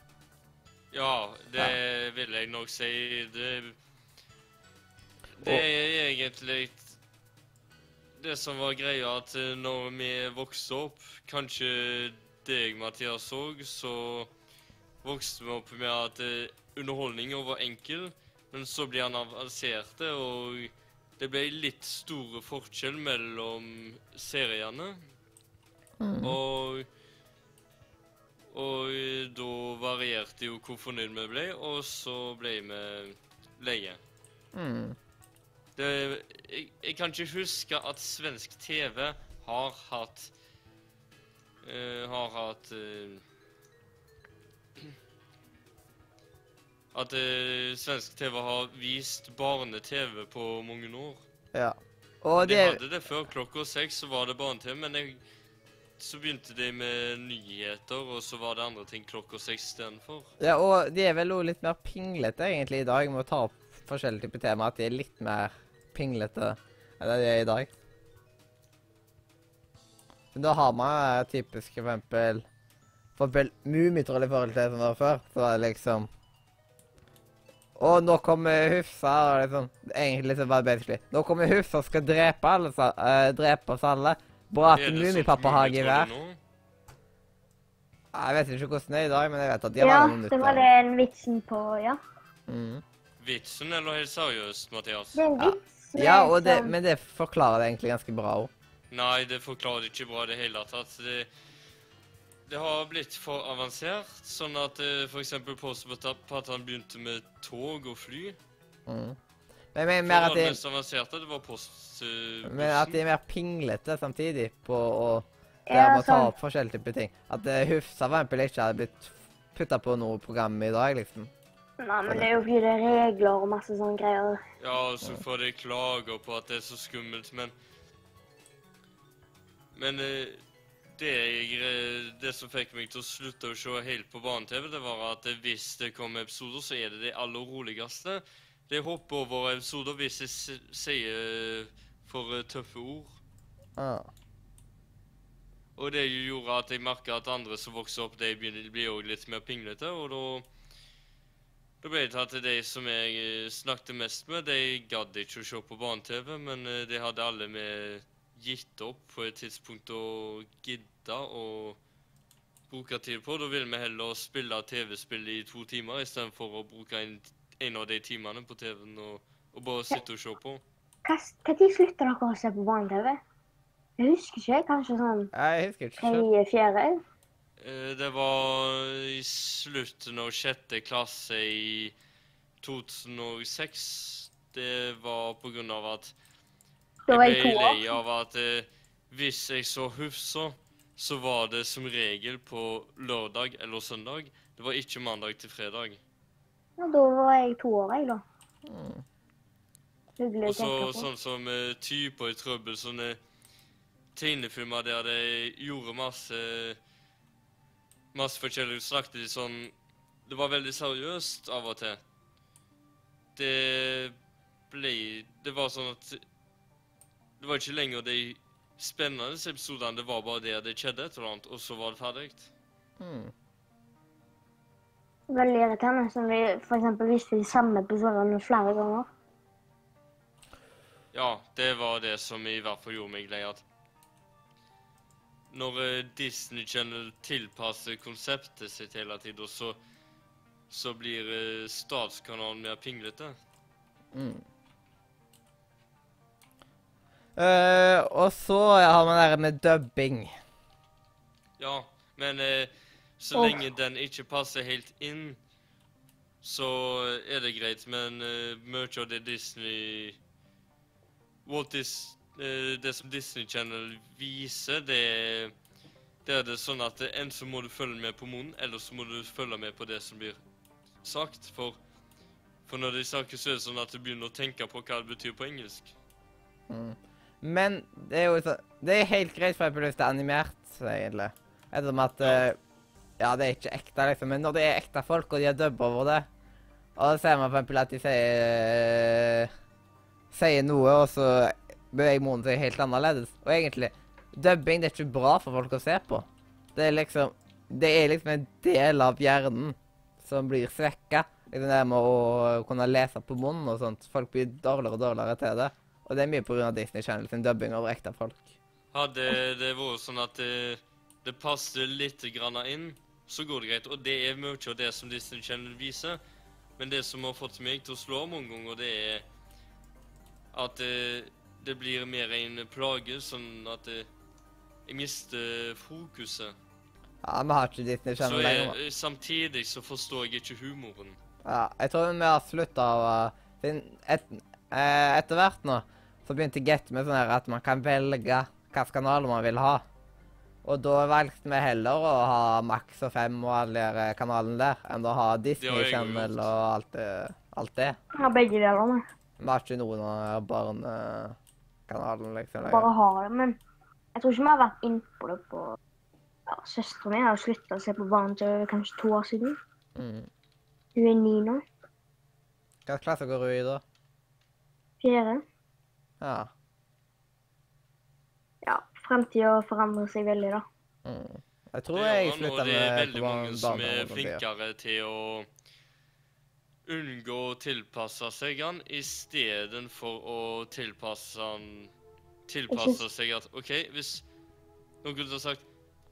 Ja, det vil jeg nok si. Det, det er egentlig det som var greia, at eh, når vi vokste opp, kanskje deg, Mathias, så, så vokste vi opp med at eh, underholdninga var enkel, men så ble han avanserte, og det ble litt store forskjell mellom seriene. Mm. Og og eh, da varierte jo hvor fornøyd vi ble, og så ble vi leie. Mm. Det, jeg, jeg kan ikke huske at svensk TV har hatt uh, Har hatt uh, At uh, svensk TV har vist barne-TV på mange år. Ja. Og De det hadde det før klokka seks, så var det barne-TV, men jeg, så begynte de med nyheter, og så var det andre ting klokka seks istedenfor. Ja, og de er vel også litt mer pinglete egentlig i dag med å ta opp forskjellige typer temaer. At de er litt mer pinglete enn det de er i dag. Men da har man eh, typisk for eksempel For eksempel Mummitroll i forhold til det som var før. Så var det liksom Å, nå kommer Hufsa og liksom Egentlig liksom bare basically Nå kommer Hufsa og skal drepe alle eh, drepe oss alle. Bra at Mummipappa har gevær. Jeg vet ikke hvordan det er i dag, men jeg vet at de har Ja, noen minutter. det var den vitsen på Ja. Mm. Vitsen, eller helt seriøst, Mathias? Det er en vits. med Ja, og det, men det forklarer det egentlig ganske bra òg. Nei, det forklarer det ikke bra i det hele tatt. Det, det har blitt for avansert, sånn at f.eks. for eksempel påstår at- han begynte med tog og fly. Mm. Men mener mer at det de, var mest avanserte, det var post... eh, men at de er mer pinglete samtidig på å Ja, ta opp forskjellige typer ting. At uh, Hufsa for eksempel ikke hadde blitt putta på noe program i dag, liksom. Nei, men det er jo fordi det er regler og masse sånne greier. Ja, og så får de klager på at det er så skummelt, men Men eh, det, jeg, eh, det som fikk meg til å slutte å se helt på barne-TV, det var at hvis det kommer episoder, så er det de aller roligste. De hopper over episoder hvis jeg sier for eh, tøffe ord. Ah. Og det gjorde at jeg merka at andre som vokser opp, de blir òg litt mer pinglete. Og da da ble det til at de som jeg eh, snakket mest med, de gadd ikke å se på barne-TV, men eh, de hadde alle med gitt opp på et tidspunkt å gidde å bruke tid på. Da ville vi heller spille TV-spill i to timer istedenfor å bruke en, en av de timene på TV-en og, og bare sitte og se på. Når slutta dere å se på barne-TV? Jeg husker ikke. Kanskje sånn Jeg husker ikke selv. tredje-fjerde? Eh, Det var i slutten av sjette klasse i 2006. Det var på grunn av at jeg ble lei av at eh, hvis jeg så Hufsa, så var det som regel på lørdag eller søndag. Det var ikke mandag til fredag. Ja, da var jeg to år, jeg, da. Mm. Hyggelig å tenke på. sånn som uh, typer i trøbbel, sånne tegnefilmer der de gjorde masse Masse forskjellig. Snakket de sånn Det var veldig seriøst av og til. Det ble Det var sånn at Det var ikke lenger de spennende episodene, det var bare der det skjedde et eller annet, og så var det ferdig. Mm. Veldig irriterende. Som vi for eksempel viste de samme episodene flere ganger. Ja, det var det som i hvert fall gjorde meg lei. At når eh, Disney Channel tilpasser konseptet sitt hele tiden, så, så blir eh, statskanalen mer pinglete. Mm. Uh, og så har man det med dubbing. Ja, men uh, så Åh. lenge den ikke passer helt inn, så er det greit. Men uh, mye av det Disney Walt Dis, eh, Det som Disney Channel viser, det, det er det sånn at eh, enten så må du følge med på munnen, eller så må du følge med på det som blir sagt. For, for når de snakker, så er det sånn at du begynner å tenke på hva det betyr på engelsk. Mm. Men det er jo så, det er helt greit for det er animert, egentlig. Ettersom at Ja. eh, Ja, det er ikke ekte, liksom. Men når det er ekte folk, og de har dubba over det Og så ser man for eksempel at de sier Sier noe, og så beveger munnen seg helt annerledes. Og egentlig, dubbing det er ikke bra for folk å se på. Det er liksom Det er liksom en del av hjernen som blir svekka. Liksom det med å kunne lese på munnen og sånt. Folk blir dårligere og dårligere til det. Og det er mye pga. Disney Channel sin dubbing over ekte folk. Hadde det vært sånn at det, det passer litt grann inn, så går det greit. Og det er mye av det som Disney Channel viser. Men det som har fått meg til å slå mange ganger, det er at det, blir mer en plage, sånn at jeg, jeg mister fokuset. Ja, vi har ikke Disney Channel lenger. nå. jeg, samtidig så forstår jeg ikke humoren. Ja, jeg tror vi har slutta å finne et, eh, Etter hvert nå så begynte Get med sånn her at man kan velge hvilken kanal man vil ha. Og da valgte vi heller å ha Max og Fem og alle de eh, kanalene der, enn å ha Disney Channel og alt det. Alt det. Ja, begge delene. Vi har ikke noen av barnekanalen, liksom. lenger. Bare har det. Men jeg tror ikke vi har vært innpå det på ja, Søsteren min har jo slutta å se på barne-TV kanskje to år siden. Mm. Hun er ni nå. Hvilken klasse går hun i, da? Fjerde. Ja. Ja, fremtida forandrer seg veldig, da. Mm. Jeg tror jeg med slutta og det er veldig mange som er flinkere til å unngå å tilpasse seg han, istedenfor å tilpasse han Tilpasse seg at OK, hvis noen har sagt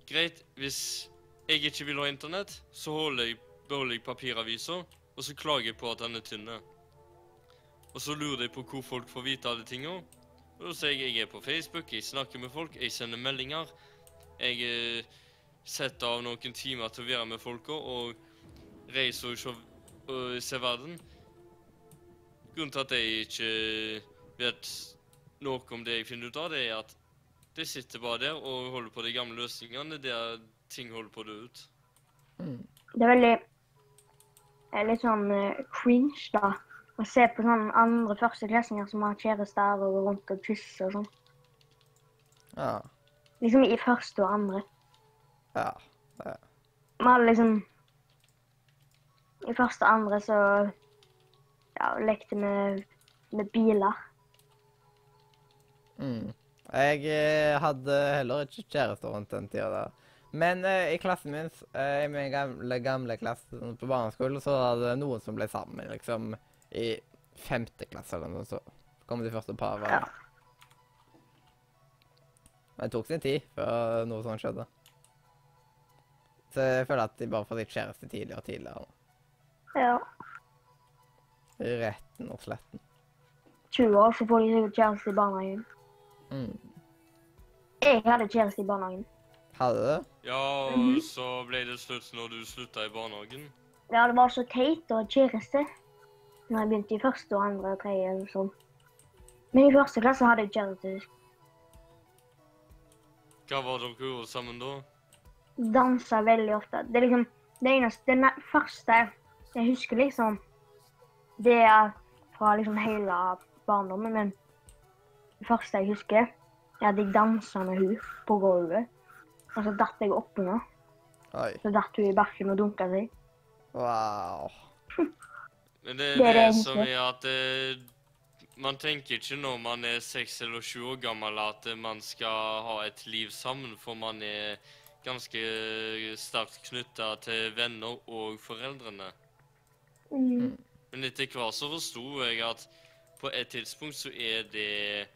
Greit, hvis jeg ikke vil ha internett, så holder jeg, beholder jeg papiraviser, og så klager jeg på at den er tynne. Og så lurer jeg på hvor folk får vite alle tinga. Og da sier jeg jeg er på Facebook, jeg snakker med folk, jeg sender meldinger. Jeg eh, setter av noen timer til å være med folka og reiser og se, og se verden. grunnen til at jeg ikke vet noe om det jeg finner ut av, det er at de sitter bare der og holder på de gamle løsningene der ting holder på å dø ut. Det er veldig er litt sånn uh, cringe, da. Å se på sånne andre førsteklassinger som har kjærester og går rundt og kysser og sånn. Ja. Liksom i første og andre. Ja. Det. Man hadde liksom I første og andre så ja, lekte vi med biler. Mm. Jeg eh, hadde heller ikke kjæreste rundt den tida der. Men eh, i klassen min, eh, i min gamle, gamle klasse sånn på barneskolen, så var det noen som ble sammen, liksom, i femte klasse eller noe sånt. Så kom de første parene. Ja. Men det tok sin tid før noe sånt skjedde. Så jeg føler at de bare får litt kjæreste tidligere og tidligere. Ja. Retten og sletten. 20 år, så får de sikkert kjæreste i barnehagen. Mm. Jeg hadde kjæreste i barnehagen. Hadde du? Ja, og så ble det slutt når du slutta i barnehagen. Ja, det var så teit å ha kjæreste når jeg begynte i første og andre og tredje. og sånn. Men i første klasse hadde jeg kjæreste. Hva var dere gjorde sammen da? Dansa veldig ofte. Det er liksom det eneste Det første jeg husker, liksom, det er fra liksom hele barndommen. Men det første jeg husker, er at jeg dansa med hun på gulvet. Og så datt jeg oppå henne. Så datt hun i bakken og dunka seg. Wow. Men det, Det det, er det som er at eh, man tenker ikke når man er seks eller sju år gammel at eh, man skal ha et liv sammen, for man er ganske sterkt knytta til venner og foreldrene. Mm. Men etter hvert så forsto jeg at på et tidspunkt så er det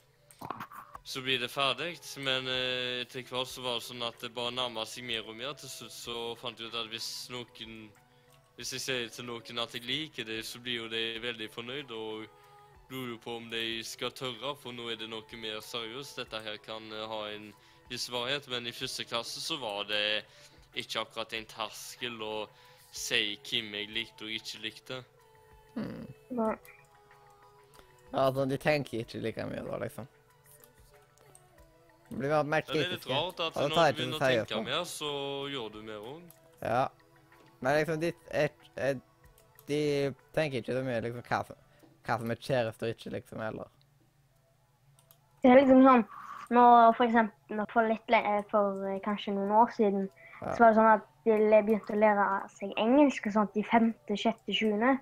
Så blir det ferdig. Men eh, etter hvert så var det sånn at det bare nærma seg mer og mer. Til slutt så fant jeg ut at hvis noen Hvis jeg sier til noen at jeg liker det, så blir jo de veldig fornøyd og lurer på om de skal tørre, for nå er det noe mer seriøst. Dette her kan eh, ha en viss varighet, men i første klasse så var det ikke akkurat en terskel å si hvem jeg likte og ikke likte. Nei. Ja, altså, de tenker ikke like mye da, liksom. Det blir mer Ja, det er litt rart at når du begynner å tenke på. mer, så gjør du mer òg. Ja. Men liksom, de, er, er, de tenker ikke så mye liksom hva som, hva som er kjæreste og ikke, liksom, heller. Det er liksom sånn når for eksempel når for, litt, for eh, kanskje noen år siden, Ja. så var det sånn at de jeg begynte å lære seg engelsk og sånt i femte, sjette, sjuende.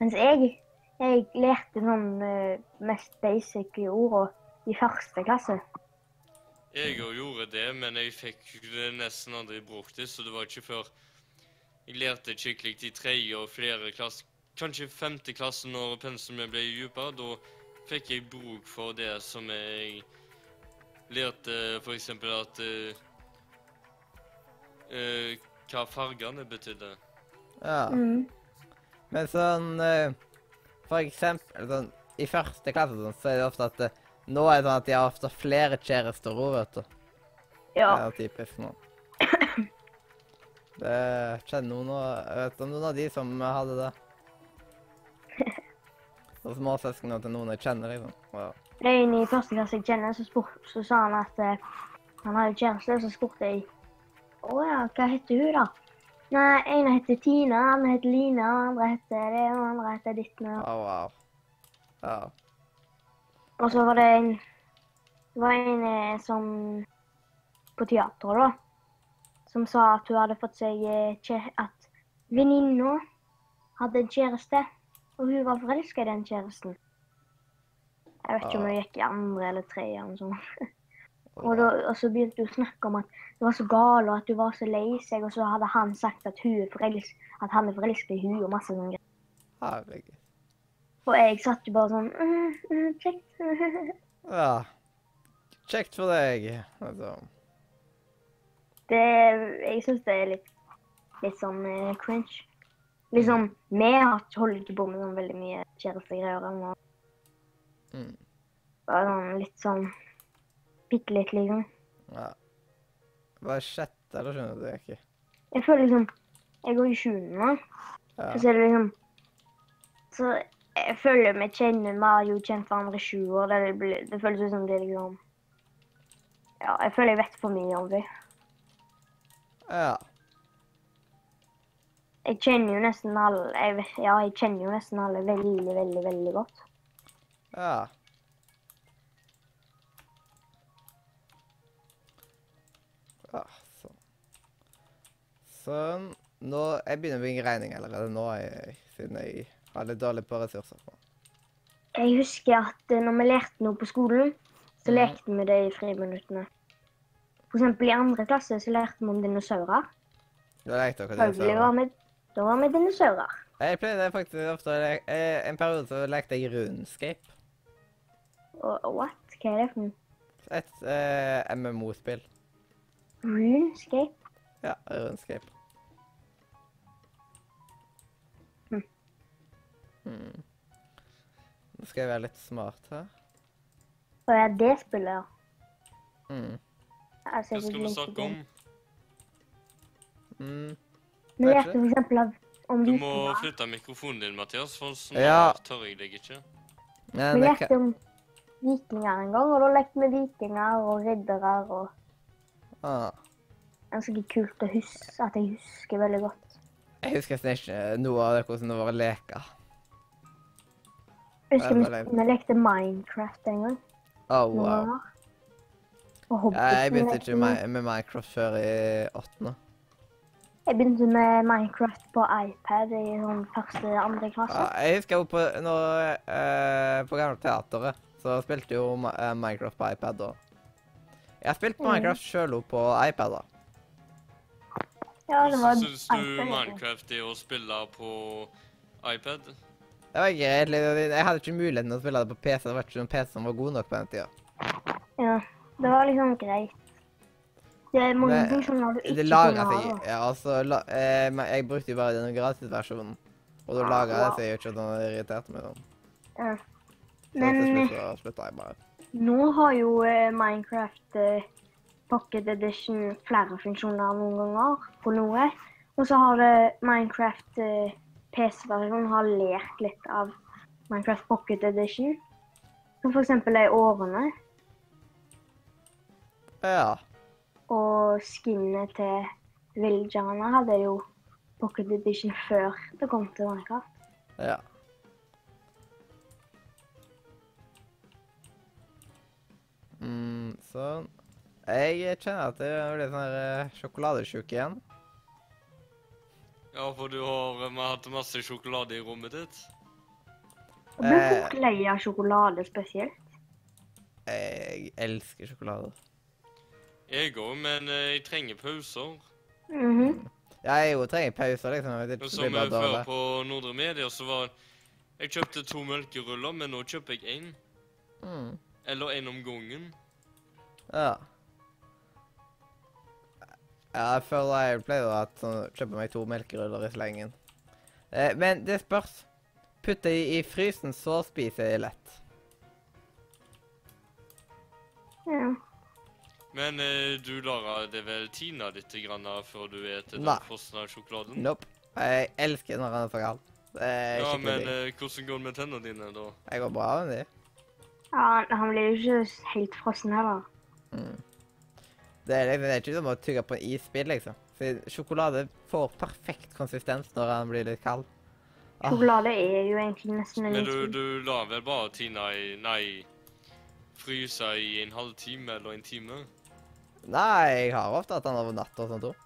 Mens jeg, jeg lærte sånn eh, mest basic ord i første klasse. Jeg òg gjorde det, men jeg fikk det nesten aldri brukt det, så det var ikke før jeg lærte skikkelig i tredje og flere klasse, kanskje femte klasse når pensumet ble dypere, da fikk jeg bruk for det som jeg lærte eksempel at eh, eh, hva fargene betydde. Ja. Mm. Men sånn uh, For eksempel sånn I første klasse sånn, så er det ofte at uh, nå er det sånn at de har ofte flere kjærester òg, vet du. Ja. Det er typisk nå. Det kjenner noen og Jeg vet om noen av de som hadde det. Og småsøsknene til noen jeg kjenner, liksom. Ja. Det er en i første klasse jeg kjenner, så, spurt, så sa han at uh, han hadde kjæreste. Så spurte jeg å ja, hva heter hun, da? Nei, ene heter Tina, andre heter Lina, andre heter det, og andre heter ditt. nå. Å, wow. Ja. Og så var det en, det var en eh, som på teateret, da, som sa at hun hadde fått seg eh, At venninna hadde en kjæreste, og hun var forelska i den kjæresten. Jeg vet ikke om hun gikk i andre eller tredje eller noe sånt. Og, da, og så begynte hun å snakke om at det var så gal, og at du var så lei seg, og så hadde han sagt at, er at han er forelska i hun og masse sånne greier. Herregud. Og jeg satt jo bare sånn mm, mm, Kjekt. Ja. Kjekt for deg. Altså. Det, jeg syns det er litt, litt sånn uh, cringe. Liksom, vi har holder ikke på med sånn veldig mye kjærestegreier. Mm. Bare sånn litt sånn bitte litt, liksom. Ja. Var er sjette, eller skjønner du ikke? Jeg føler liksom Jeg går i sjuende nå, Ja. så er det liksom Så Jeg føler vi kjenner Vi har jo kjent hverandre i sju år. Det, det føles ut som det liksom Ja, jeg føler jeg vet for mye om dem. Ja. Jeg kjenner jo nesten alle jeg Ja, jeg kjenner jo nesten alle veldig, veldig, veldig godt. Ja, Sånn. Nå, jeg begynner å bli regning allerede nå, jeg, siden jeg har litt dårlig på ressurser. Jeg husker at eh, når vi lærte noe på skolen, så mm. lekte vi det i friminuttene. For eksempel i andre klasse så lærte vi om dinosaurer. Da lekte dere dinosaurer? var vi, da var vi dinosaurer. Jeg pleide faktisk ofte å leke En periode så lekte jeg RuneScape. What? Hva er det for noe? Et eh, MMO-spill. RuneScape? Ja, RuneScape. Hmm. Nå skal jeg være litt smart her. Å ja, det spillet, ja. Mm. Altså, Hva skal vi snakke om? Mm. Vi Vet for eksempel av, om Du må vikinger. flytte mikrofonen din, Mathias, for snart Ja. tør jeg deg ikke. Men Vi jeg lærte kan, om vikinger en gang, og da lekte vi vikinger og riddere og ah. Sikkert kult å huske at jeg husker veldig godt. Jeg husker nesten ikke noe av det hvordan det var å leke. Husker vi, vi lekte Minecraft en gang. Oh, wow. Og Ja, jeg begynte ikke med, med Minecraft før i åttende. Jeg begynte med Minecraft på iPad i sånn første andre klasse. Ja, jeg husker jo på, når, eh, på gamle teateret, så spilte jo eh, Minecraft på iPad da. Jeg har spilt Mm. Minecraft selv også på iPad da. Ja, det var Syns du iPad. Minecraft er å spille på iPad? Det var greit. Jeg hadde ikke muligheten til å spille det på PC. Det var ikke noen PC som var god nok på den tida. Ja, det var liksom greit. Det er mange Men, funksjoner du ikke Det kunne ha. seg da. Ja, altså la, eh, Jeg brukte jo bare den gratisversjonen. Og da laga det seg jo ikke at han irriterte meg sånn. Ja. Men så slutta jeg bare. nå har jo eh, Minecraft eh, Pocket Edition flere funksjoner noen ganger på noe. Og så har det Minecraft eh, PC-versjonen har lært litt av Minecraft Pocket Edition. Som eksempel de årene Ja. og skinnet til villagerne hadde jo Pocket Edition før det kom til Minecraft. Ja. Mm, sånn. Jeg kjenner at jeg blir sånn her eh, sjokoladesjuk igjen. Ja, for du har vi har hatt masse sjokolade i rommet ditt. Og blir Eh. fort lei av sjokolade spesielt. Jeg elsker sjokolade. Jeg òg, men eh, jeg trenger pauser. Mhm. Jeg jo trenger pauser, liksom. Det vet Og ikke, som blir eh, bare før dårlig. på Nordre Media, så var Jeg kjøpte to melkeruller, men nå kjøper jeg én. Mm. Eller én om gangen. Ja. Ja, jeg føler jeg pleide å sånn, kjøpe meg to melkeruller i slengen. Eh, men det spørs. Putter jeg i frysen, så spiser jeg lett. Ja. Men eh, du lar det vel tina litt grann før du spiser den frosne sjokoladen? Nope. Jeg elsker når han er så kald. Ja, men eh, hvordan går det med tennene dine, da? Jeg går bra med de. ja, han blir jo ikke helt frossen heller. Mm. Det er, liksom, det er ikke som å tygge på en isbit, liksom. For sjokolade får perfekt konsistens når den blir litt kald. Ah. Sjokolade er jo egentlig nesten en Men du, du lar vel bare tina i Nei, fryse i en halvtime eller en time? Nei, jeg har ofte hatt den over natta og sånt òg.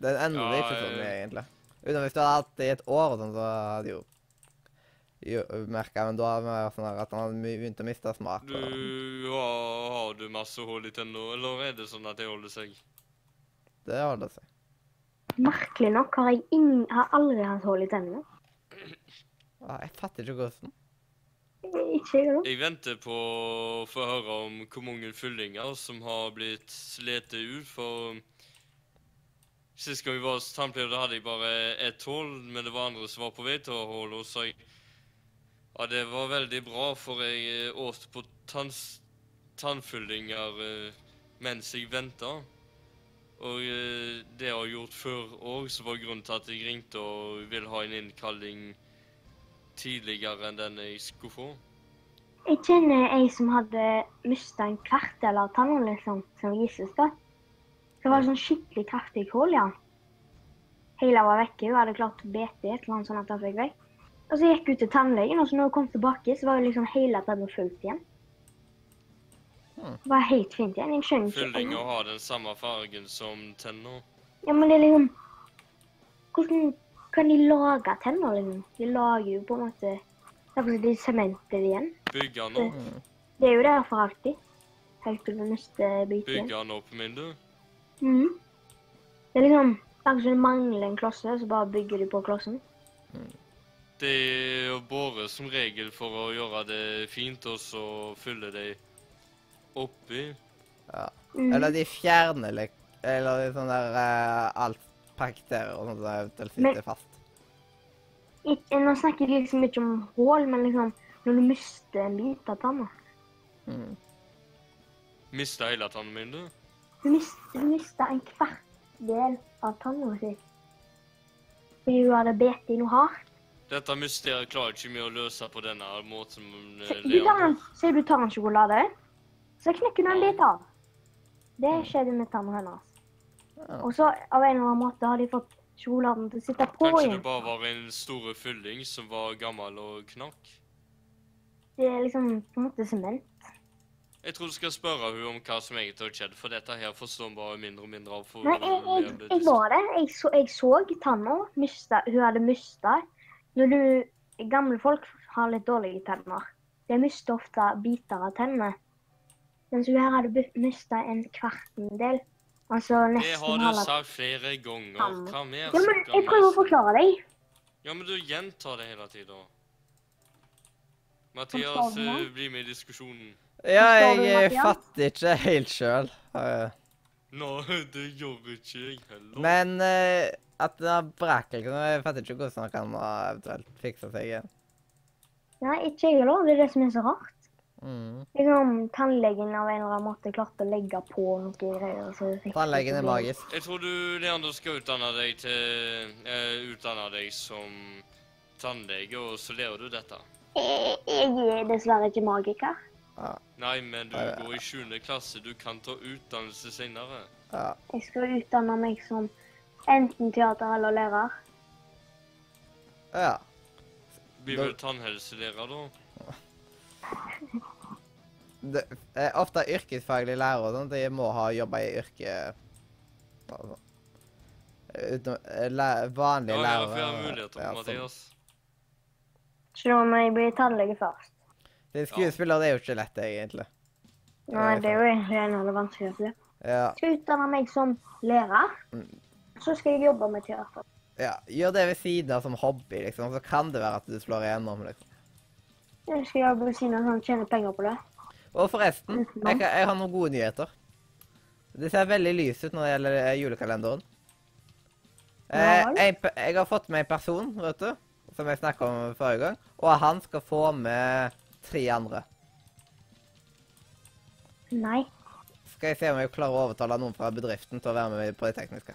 Den endrer Ja, ikke så mye, egentlig. Utenom hvis du hadde hatt det i et år, og sånn, så hadde jo merka Men da var sånn at han hadde begynt å miste smak. Du har, har du masse hull i tennene, eller er det sånn at det holder seg? det holder seg. Merkelig nok har jeg ingen, har aldri hatt hull i tennene. Jeg fatter ikke hvordan. Ikke jeg. Jeg venter på å få høre om hvor mange fyllinger som har blitt slitt ut, for Sist gang vi var hos tannpleier, hadde jeg bare ett hull, men det var andre som var på vei til å og så jeg Ja, det var veldig bra, for jeg eh, åt på tannfyllinger eh, mens jeg venta. Og eh, det jeg har gjort før òg, som var grunnen til at jeg ringte og vil ha en innkalling tidligere enn den jeg skulle få. Jeg kjenner ei som hadde mista en kvartel av tanna, liksom, som da. Det var sånn skikkelig kraftig hull, ja. Hele var vekke. Hun hadde klart å bete et eller annet sånn at hun fikk vekk. Og så gikk hun til tannlegen, og så når hun kom tilbake, så var jo liksom hele tanna fullt igjen. Hmm. Det var helt fint igjen. Jeg skjønner ikke. Fyllinga har den samme fargen som tenna? Ja, men det er liksom Hvordan kan de lage tenner, liksom? De lager jo på en måte Derfor de sementer igjen. Bygge den opp, Mm. Det er jo der for alltid. Helt til den neste biten. bygge den opp, min du. Mhm. Det er liksom akkurat som det mangler en klosse, så bare bygger de på klossen. Det er jo båret som regel for å gjøre det fint, og så fylle det oppi. Ja. Mhm. Eller de fjerner litt Eller de sånn der eh, alt bakterier og sånt eventuelt Men- sitter fast. Ikke, nå snakker jeg liksom ikke om hull, men liksom når du mister en bit av tanna. Mm. Mista hele tannen min, du. Du mista en kvart del av tanna si. Fordi du hadde bitt i noe hardt. Dette mysteriet klarer ikke vi å løse på denne måten. eh, Du tar en, sier du tar en sjokolade, så knekker du en bit av. Det skjedde med tanna hennes. Og så av en eller annen måte har de fått sjokoladen til å sitte på Kanskje igjen. det bare var en stor fylling som var gammel og knakk? Det er liksom på en måte sement. Jeg tror du skal spørre hun om hva som egentlig har skjedd, for dette her forstår hun bare mindre og mindre av. Nei, jeg, jeg, jeg var det. Jeg så, jeg så tanna. Hun hadde mista. Når du Gamle folk har litt dårlige tenner. De mister ofte biter av tennene. Mens hun her hadde mista en kvartendel. Altså Det har du halve sagt flere ganger. Hva mer Ja, men jeg prøver å forklare deg. Ja, men du gjentar det hele tida. Mathias, eh, bli med i diskusjonen. Ja, jeg, jeg fatter ikke helt sjøl. Nei, det gjorde ikke jeg heller. Men eh, at den har brakk liksom, Jeg fatter ikke hvordan han kan ha eventuelt fikse seg igjen. Nei, ikke jeg heller. Det er det som er så rart. Mm. Liksom, Tannlegen av en eller annen måte klarte å legge på noe greier. så fikk- Tannlegen er magisk. Jeg tror du, Leander, skal utdanne deg til uh, Utdanne deg som tannlege, og så lærer du dette. Jeg, jeg er dessverre ikke magiker. Ja, Nei, men du Ja, går i 7. klasse. Du kan ta utdannelse senere. ja. Jeg skal utdanne meg som enten teater eller lærer. ja. Blir vel tannhelselærer, da? Det, er ofte yrkesfaglig lærer og sånt, de må ha jobba i yrke altså, Uten, eh, læ- vanlige Ja, ja, lærere flere muligheter, ja, sånn. Mathias. Så da må jeg bli tannlege først. Det skuespiller det er jo ikke lett, egentlig. Nei, det er jo egentlig en av det vanskeligste. Ja, Jeg skal utdanne meg som lærer. Mm. Så skal jeg jobbe med teater. ja. Gjør det ved siden av som hobby, liksom, så kan det være at du slår igjennom. liksom. Jeg skal jobbe ved siden av sånn tjene penger på det. Og forresten, jeg, jeg har noen gode nyheter. Det ser veldig lys ut når det gjelder eh, julekalenderen. Eh, jeg, jeg har fått med en person, vet du, som jeg snakket om forrige gang, og han skal få med tre andre. Nei. Skal jeg se om jeg klarer å overtale noen fra bedriften til å være med på det tekniske.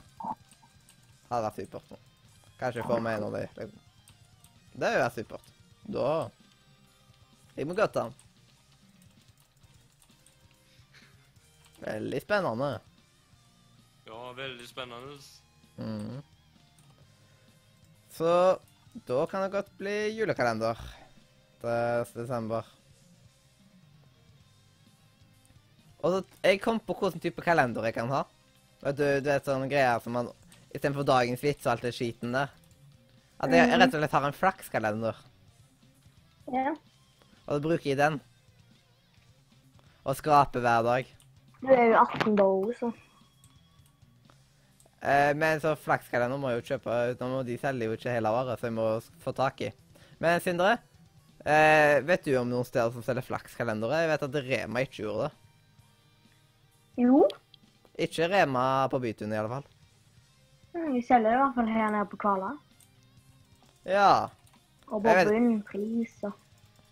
Hadde vært supert. Kanskje jeg får med en av de. liksom. Det hadde vært supert. Da Jeg må godt an. Veldig spennende. Ja, veldig spennende. Mm. Så da kan det godt bli julekalender desember. Og så Jeg kom på hvilken type kalender jeg kan ha. Du, du vet sånne greier som man Istedenfor dagens vits og alt det skiten der. At jeg, jeg rett og slett har en flakskalender, Ja. og så bruker jeg den. Og skraper hver dag. Du er jo 18 da òg, så. Eh, men så flakskalender må jeg jo kjøpe. Nå må de selger jo ikke hele året, så jeg må få tak i. Men Sindre, eh, vet du om noen steder som selger flakskalendere? Jeg vet at Rema ikke gjorde det. Jo. Ikke Rema på Bytun i alle fall. Vi selger det i hvert fall her nede på Kvala. Ja. Og på bunnpris og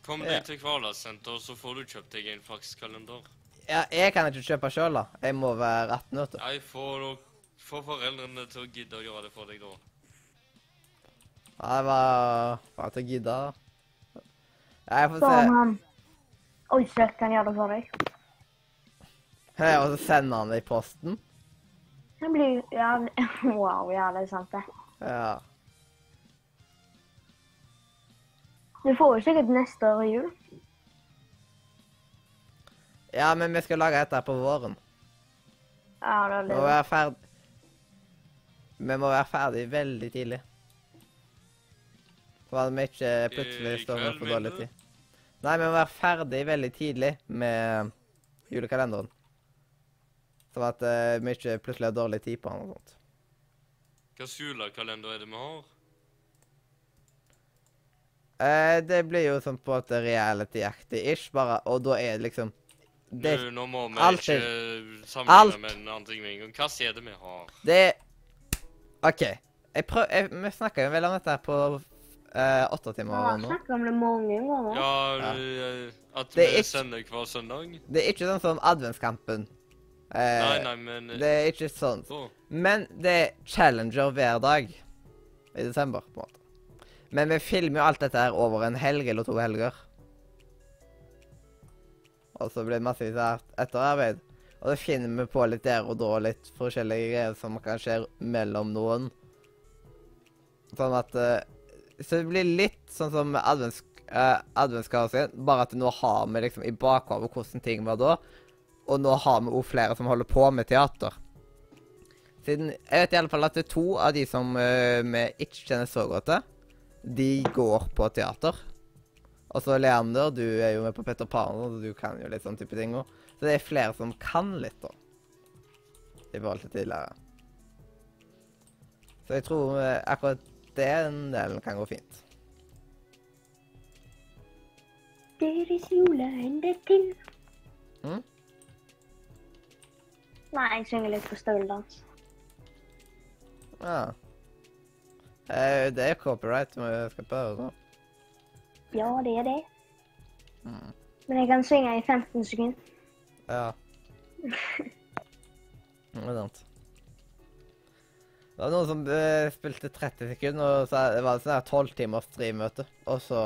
Kom deg til Kvalasenteret, så får du kjøpt deg en flakskalender. ja. Jeg kan ikke kjøpe sjøl, da. Jeg må være 18, år. Nei, får få foreldrene til å gidde å gjøre det for deg, da? Ja, det var til å gidde. Jeg får se. han Oysøk kan gjøre det for deg. Ja, og så sender han det i posten. Det blir Ja, wow, ja, det er sant, det. Ja. Du får jo sikkert neste år i jul. ja, men vi skal lage dette på våren. Ja, det er Vi må være ferdig Vi må være ferdig veldig tidlig. For at vi ikke plutselig I står med for dårlig tid. Nei, vi må være ferdig veldig tidlig med julekalenderen. Sånn at vi ikke plutselig har dårlig tid på den og sånt. Hva julekalender er det vi har? Eh, det blir jo sånn på en måte reality-aktig-ish, bare, og da er det liksom det, Nå, nå må vi alt ikke sammenligne med en annen ting med en gang. Hva er det vi har? det OK. Jeg prøv, jeg, vi snakka jo vel om dette her på eh, åtte timer Jeg det nå. snakket om det mange ganger. Ja, Ja. eh, at vi ikke- sender hver søndag? Det er ikke sånn som Adventskampen. Eh, Nei, nei, men eh, Det er ikke sånn. så. Men det er Challenger hver dag i desember, på en måte. Men vi filmer jo alt dette her over en helg eller to helger. Og så blir det massevis av etterarbeid. Og så finner vi på litt der og da litt forskjellige greier som kan skje mellom noen. Sånn at eh, Så det blir litt sånn som advents, uh, adventskaoset, bare at nå har vi liksom i bakhodet hvordan ting var da. Og nå har vi også flere som holder på med teater. Siden Jeg vet i alle fall at det er to av de som uh, vi ikke kjenner så godt til, de går på teater. Og så Leander, du er jo med på Petter Pan, og du kan jo litt sånn type ting òg. Så det er flere som kan litt, da. I forhold til tidligere. Så jeg tror uh, akkurat den delen kan gå fint. Deres juleende til. Mm? Nei, jeg synger litt på støveldans. Ja. Eh, det er copyright vi skal prøve nå. Ja, det er det. Mm. Men jeg kan synge i 15 sekunder. Ja. Det er sant. Det var noen som eh, spilte 30 sekunder, og så det var sånn her 12 timers streammøte. Og så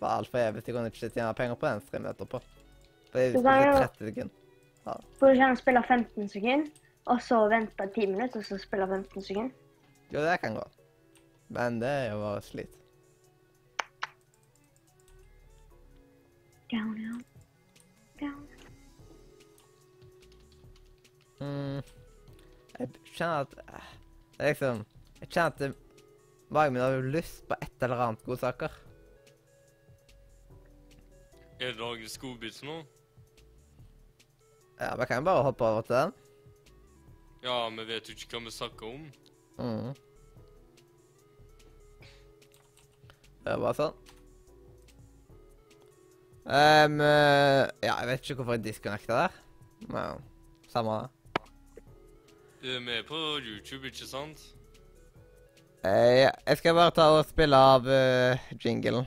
var alt for evig. De kunne ikke tjene penger på den streamen på. For de spilte 30 sekunder. Du kan spille 15 sekunder, og så vente 10 minutter, og så spille 15 sekunder. Jo, det kan gå. Men det er jo bare slit. Down, down, down. Mm. Jeg kjenner at eh, Det er liksom Jeg kjenner at det, magen min har lyst på et eller annet godsaker. Er det dagens godbit nå? Ja, vi kan jo bare hoppe over til den. Ja, vi vet jo ikke hva vi snakker om. Mm. Det er bare sånn. Eh, ja, jeg vet ikke hvorfor jeg disconnecta der. Men samme det. Eh, Vi er på YouTube, ikke sant? Eh, ja, jeg skal bare ta og spille av uh, jinglen.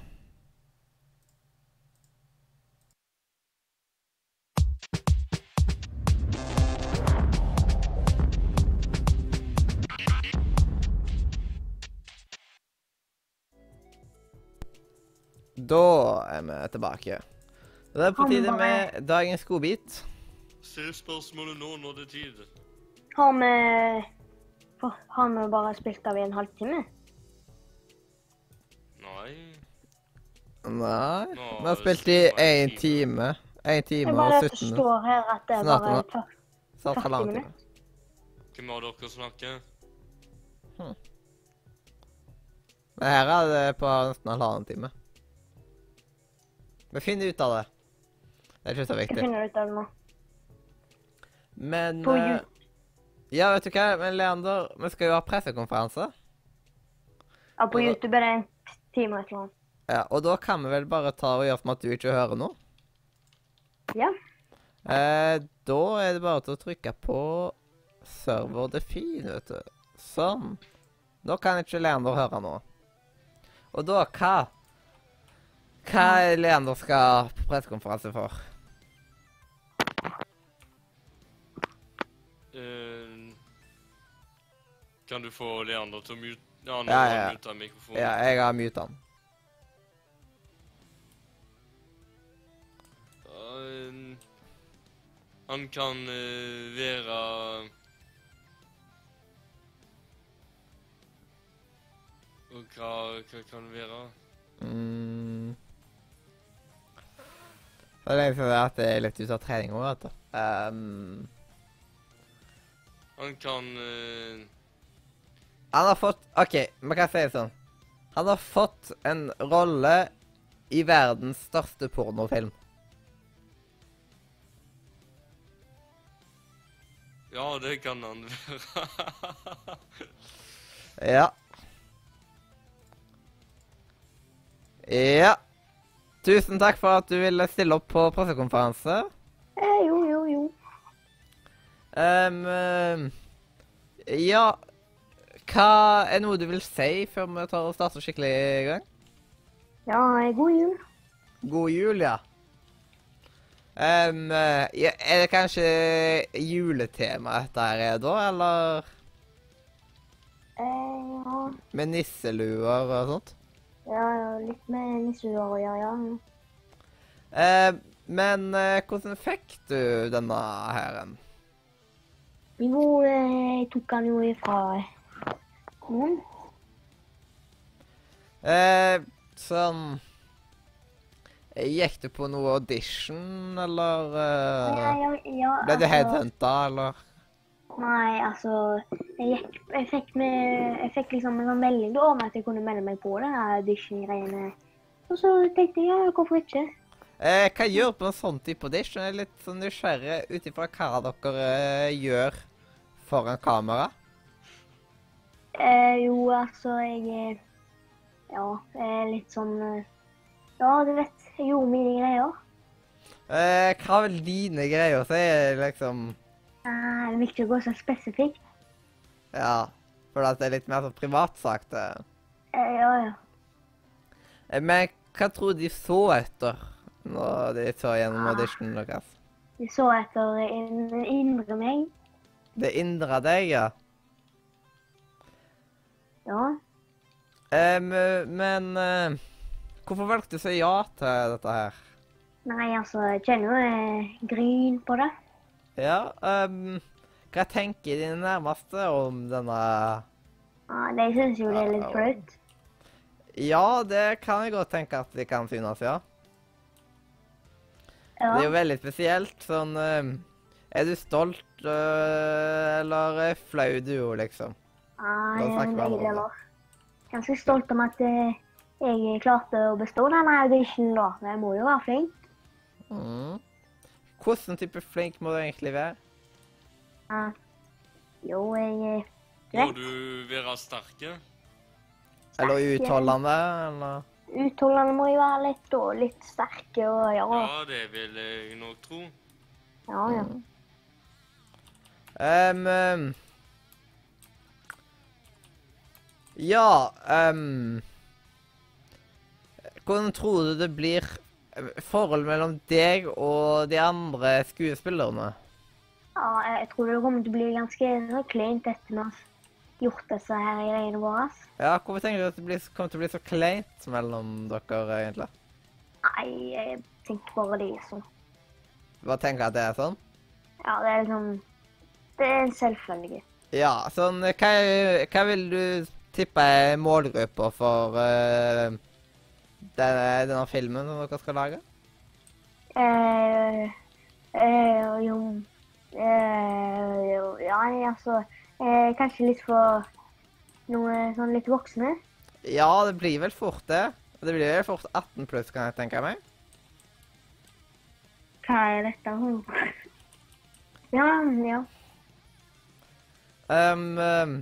Da er vi tilbake. Da er det på tide med dagens godbit. Se spørsmålet nå når det er tid. Har vi Har vi bare spilt av i en halvtime? Nei. Nei, Nå, vi har spilt i en én time. Én time og bare det at 17 det står her at det er Snart bare nå. først. Snart 40 minutter. Hvem av dere snakker? Men her er det på nesten halvannen time. Vi finner ut av det. Det er ikke så Jeg viktig. finner ut av det nå. Men På YouTube. Ja, vet du hva, men Leander, vi skal jo ha pressekonferanse. Ja, på YouTube er det en time og et eller annet. Ja, og da kan vi vel bare ta og gjøre som at du ikke hører noe? Ja. Eh, da er det bare til å trykke på server define, vet du. Sånn. Da kan ikke Leander høre noe. Og da, hva? Hva er Leander skal på pressekonferanse for? Kan du få Leander til å mute Ja, nå Ja, har ja, han muta mikrofonen. Ja, jeg har muta den. Eh, han kan uh, være Og hva, hva kan det være? Mm. Det er lenge før at jeg løp ut av trening òg, vet du. Um. Han kan eh, han har fått OK, vi kan si det sånn. Han har fått en rolle i verdens største pornofilm. Ja, det kan han være. Ja. Ja. Tusen takk for at du ville stille opp på pressekonferanse. Eh, jo, jo, jo. Ehm, ja Hva er noe du vil si før vi tar og starter skikkelig i gang? Ja, god jul. God jul, ja. Um, er det kanskje juletema dette her er da, eller Eh, ja, med nisseluer og sånt? ja, ja, litt med nisseluer å gjøre, ja. Um, men uh, hvordan fikk du denne hæren? Jo, eh, tok den jo ifra noen. Eh, sånn Gikk du på noe audition, eller Ja, eh, ja, ja, Ble du altså- headhunta, eller? Nei, altså Jeg, gikk, jeg, fikk, med, jeg fikk liksom en sånn melding om at jeg kunne melde meg på det her audition-greiene. Og så tenkte jeg ja, hvorfor ikke? Eh, hva gjør på en sånn type audition? Jeg er litt sånn nysgjerrig ut ifra hva dere eh, gjør foran kamera. Eh, jo, altså, jeg eh, Ja, jeg er litt sånn eh, Ja, du vet, jeg gjorde mine greier. Eh, hva vel dine greier? Så er det liksom Eh, det er viktig å gå så spesifikt. Ja. For det er litt mer sånn privatsak, det. Eh, ja, ja. Eh, Men hva tror de så etter når de så gjennom Ah. auditionen deres? De så etter in indre meg. Det indre deg, ja. Ja. Um, men uh, hvorfor valgte du å si ja til dette her? Nei, altså, jeg kjenner jo eh, gryn på det. Ja, Um, hva tenker dine nærmeste om denne Ja, De syns jo det er litt flaut. Ja, det kan jeg godt tenke at de kan synes, ja. Ja. Det er jo veldig spesielt. Sånn Er du stolt, øh, eller er flau du jo, liksom? Ja, Da jeg er det. deler. Ganske stolt om at eh, jeg klarte å bestå denne auditionen, da. Men jeg må jo være flink. Mm. Hvordan type flink må du egentlig være? Ja. Jo, jeg eh, Du Må du være sterke? Eller utholdende, eller? utholdende må jeg være litt, og litt sterke og ja. Ja, det vil jeg nok tro. Ja, ja. Em, em, ja um, Hvordan tror du det blir forhold forholdet mellom deg og de andre skuespillerne? ja. Jeg tror det kommer til å bli ganske kleint etter vi har gjort disse her greiene våre. Ja, Hvorfor tenker du at det blir, kommer til å bli så kleint mellom dere, egentlig? Nei, jeg tenker bare det er sånn. Du bare tenker at det er sånn? Ja, det er liksom Det er en selvfølge. Ja, sånn Hva, hva vil du tippe jeg målgruppa for uh, denne, denne filmen som dere skal lage? Eh, eh, jo eh, jo, Ja, altså eh, Kanskje litt for noe sånn litt voksne. Ja, det blir vel fort det. Det blir vel fort 18 pluss, kan jeg tenke meg. Hva er dette? for? Ja, ja. Um, um,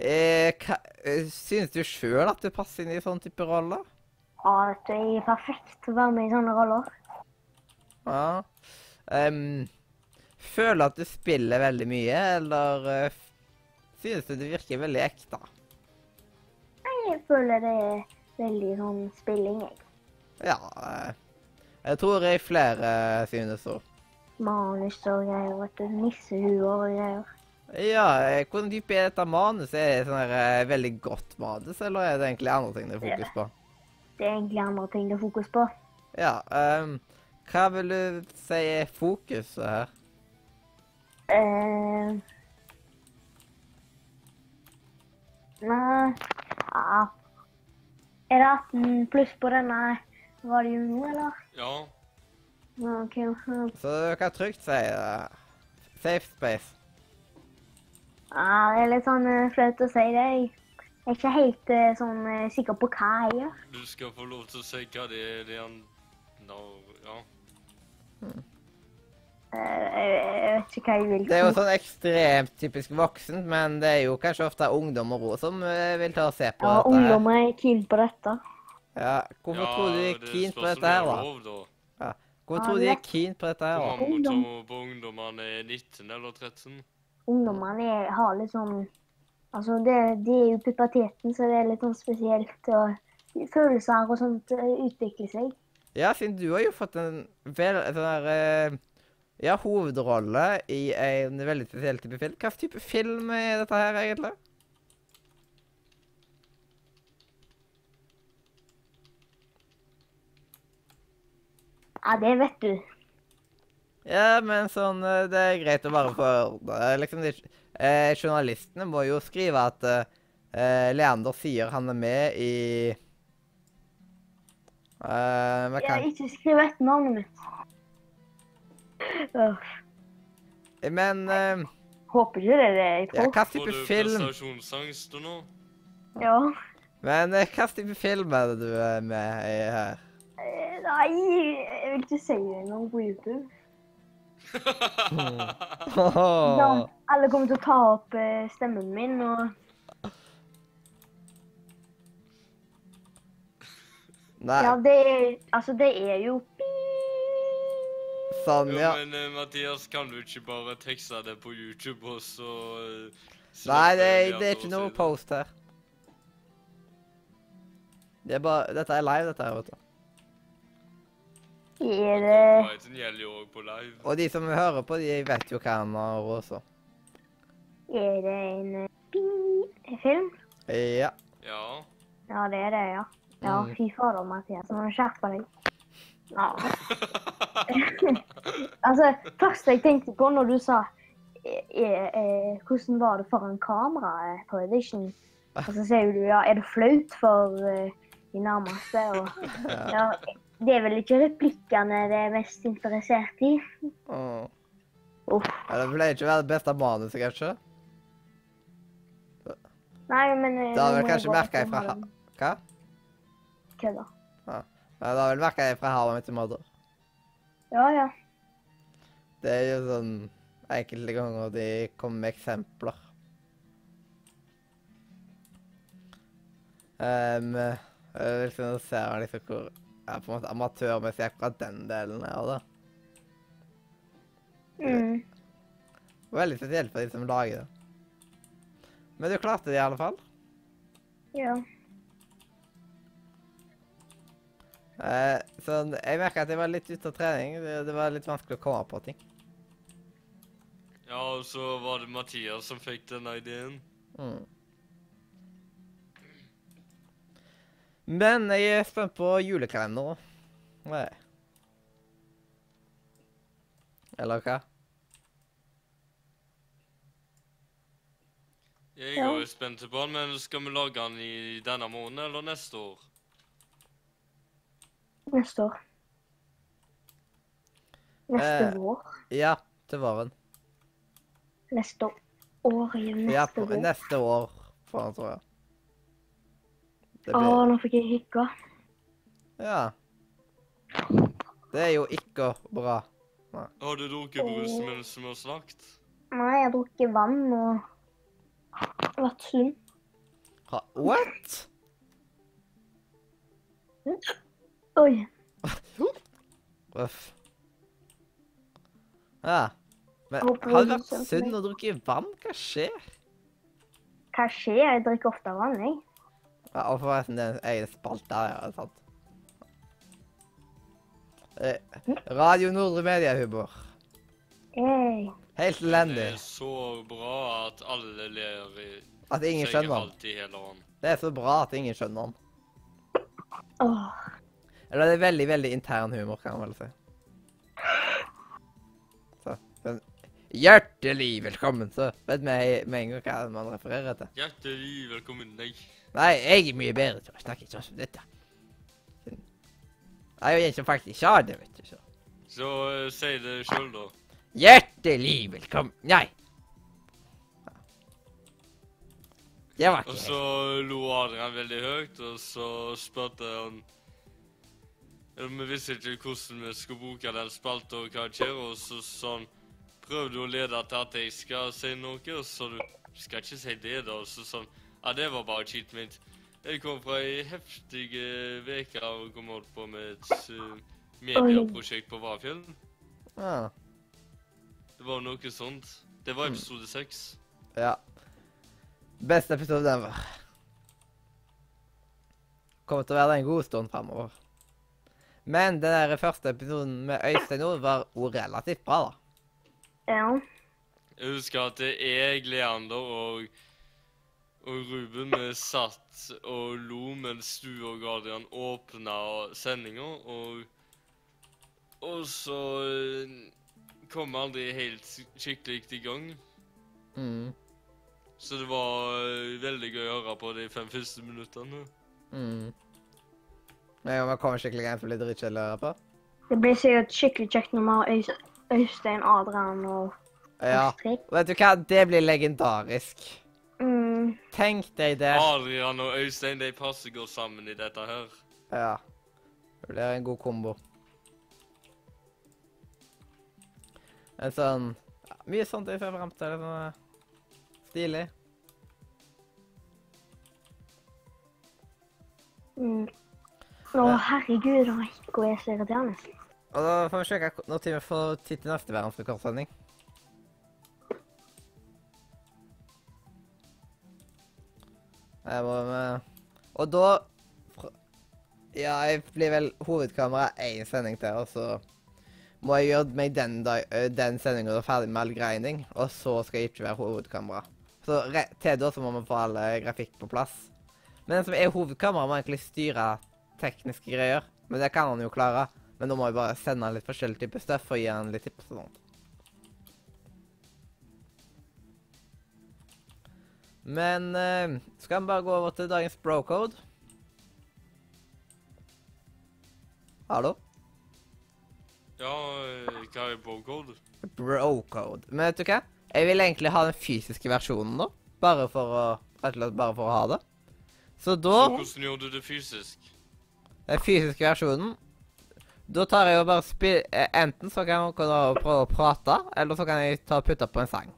eh, hva, eh, synes du sjøl at du passer inn i sånn type roller? Ja, vet jeg er perfekt til å være med i sånne roller. Ja. Um, føler at du spiller veldig mye, eller uh, synes du det virker veldig ekte? Jeg føler det er veldig sånn spilling, jeg. Ja, eh, jeg tror jeg flere synes så. manus og greier, vet du. Nissehuer og greier. Ja, eh, hvordan dyp er dette manuset? Er det sånn her eh, veldig godt manus, eller er det egentlig andre ting det er fokus på? Det er egentlig andre ting det er fokus på. Ja, Um, hva vil du si er fokuset her? Uh, nei ja. Er det 18 pluss på denne radioen nå, eller? Ja. Okay. Så du kan trygt si det. safe space. Ja, det er litt sånn eh, flaut å si det. Jeg er ikke helt eh, sånn eh, sikker på hva jeg gjør. Du skal få lov til å si hva det er det han når, Ja. Hmm. jeg, jeg vet ikke hva jeg vil. Det er jo sånn ekstremt typisk voksent, men det er jo kanskje ofte ungdommer også som vil ta og se på Ja, dette her. ungdommer er keen på dette. Ja, hvorfor ja, tror du de er keen på dette det her, er da? lov, da. Hvorfor Ja, tror du de er keen på dette her, da? På på ungdommene er 19 eller 13. Ungdommene har litt sånn Altså, det, de er jo i puberteten, så det er litt sånn spesielt. Og følelser og sånt eh, utvikler seg. Ja, siden du har jo fått en vel, sånn der eh, Ja, hovedrolle i en veldig spesiell type film. Hva type film er dette her, egentlig? Ja, det vet du. Ja, men sånn eh, Det er greit å bare få eh, liksom, de, eh, Journalistene må jo skrive at eh, eh, Leander sier han er med i eh, Jeg kan har ikke skrevet et navnet mitt. Uh. Men eh, håper ikke det er det jeg ja, får. hva Får type du film prestasjonsangst nå? Ja. Men eh, hva type film er det du er med i her? Eh, Nei, jeg vil ikke si engang på YouTube. Da, alle kommer til å ta opp eh, stemmen min, og Nei, ja, det er Altså, det er jo sånn, Jo, ja. men eh, Mathias, kan du ikke bare tekste det på YouTube, og så eh, Nei, slipper det, det er ikke noe post her. Det er bare Dette er live, dette her, vet du. Er det Copyrighten gjelder jo òg på live. Og de som hører på, de vet jo hva han har også. Er det en eh, film? Ja. Ja. Ja, det er det, ja. Ja, Mm. fy fader, Mathias. Nå må du skjerpe deg. Ja. altså, først jeg tenkte på når du sa eh, eh, hvordan var det foran kamera på audition, og så sier du ja, er det flaut for eh, de nærmeste? Og, ja, det er vel ikke replikkene det er mest interessert i? Åh. Oh. Ja, det pleier ikke å være det beste manuset, kanskje? Nei, men eh, Da har vel jeg kanskje merka merket fra ha Hva? Kødda. Ja, Da har vel merka det fra How I til Your Ja, ja. Det er jo sånn enkelte ganger de kommer med eksempler. Um, liksom, nå ser man liksom hvor ja, på en måte amatørmessig akkurat den delen her, det. Mm. Veldig spesielt for de som lager det. Men du klarte det i alle fall. Ja. Eh, så jeg merka at jeg var litt ute av trening. Det, det var litt vanskelig å komme på ting. Ja, og så var det Mathias som fikk den ideen. Mm. Men jeg er spent på julekalenderen. Nei. Eller hva? Jeg er jo spent på den, men skal vi lage den i denne måneden eller neste år? Neste år. Neste Eh, vår. Ja, til våren. Neste år i neste Ja, på, neste år, for han, tror jeg. Det Å, blir nå fikk jeg hikka. Ja. Det er jo ikke bra. Har du drukket brus mens som har snakket? Nei, jeg har drukket vann og vært sunn. Ha, what? Oi. Uff. Ja. Men har du du vært sunn og drukket vann? Hva skjer? Hva skjer? Jeg drikker ofte vann, jeg. Ja, og forresten, det er en egen spalte her, ja, sant? Eh, Radio Nordre Mediehumor. Hey. Helt Det er så bra at alle ler i At ingen skjønner den. Det er så bra at ingen skjønner den. Åh. Eller det er veldig, veldig intern humor, kan man vel si. Så, men Hjertelig velkommen, så vet vi med en gang hva man refererer til. Hjertelig velkommen. Nei. Nei, jeg er mye bedre til å snakke sånn som dette. Jeg er jo en som faktisk sa det, vet du. så. Så uh, si det sjøl, da. Hjertelig velkommen Nei. Det var ikke Og så lo Adrian veldig høyt, og så spurte han Vi visste ikke hvordan vi skulle bruke den spalta og karakter, og så sånn Prøvde å lede til at jeg skal si noe, og så du skal ikke si det, da. Og så sånn Ja, det var bare kjipt mitt. Jeg kom fra ei heftig uke og kom holdt på med et uh, medieprosjekt på Varfjell. Ja. Det var noe sånt. Det var episode seks. ja. Beste episode ever. Kommer til å være det en god stund fremover. Men den der første episoden med Øystein Ord var jo relativt bra, da. Ja. Jeg husker at jeg, Leander og, og Ruben satt og lo mens du og Guardian åpna sendinga, og Og så eh, kom aldri helt skikkelig i gang. Mm. Så det var eh, veldig gøy å høre på de fem første minuttene. Mm. Men om kommer skikkelig inn for det blir drittkjedelig å høre på? Det blir sikkert skikkelig kjekt når vi har Øystein, Adrian og Ja. Vet du hva? Det blir legendarisk. Mm. Tenk deg det. Adrian og Øystein de passer godt sammen i dette her. Ja. Det blir en god kombo. En sånn ja, Mye sånt jeg ser frem til. Sånn eh, stilig. Mm. Å, herregud, Hikko er så irriterende. Og da får vi sjekke når vi får tid til neste verdensrekordsending. Jeg må med Og da Ja, jeg blir vel hovedkamera én sending til, og så må jeg gjøre meg den, dag- den sendinga ferdig med all greining, og så skal jeg ikke være hovedkamera. Så til da så må vi få all grafikk på plass. Men den som er hovedkamera, må egentlig styre tekniske greier. Men det kan han jo klare. Men da må jeg bare sende han litt forskjellig type stuff og gi han litt tips og sånt. Men eh, skal vi bare gå over til dagens bro-code? Hallo? Ja, eh, hva er bro-code? Bro-code. Men vet du hva? Jeg vil egentlig ha den fysiske versjonen nå. Bare for å Rett og slett bare for å ha det. Så da Så hvordan gjorde du det fysisk? Den fysiske versjonen Da tar jeg og bare spill... eh, Enten så kan dere prøve å prate, eller så kan jeg ta og putte på en sang.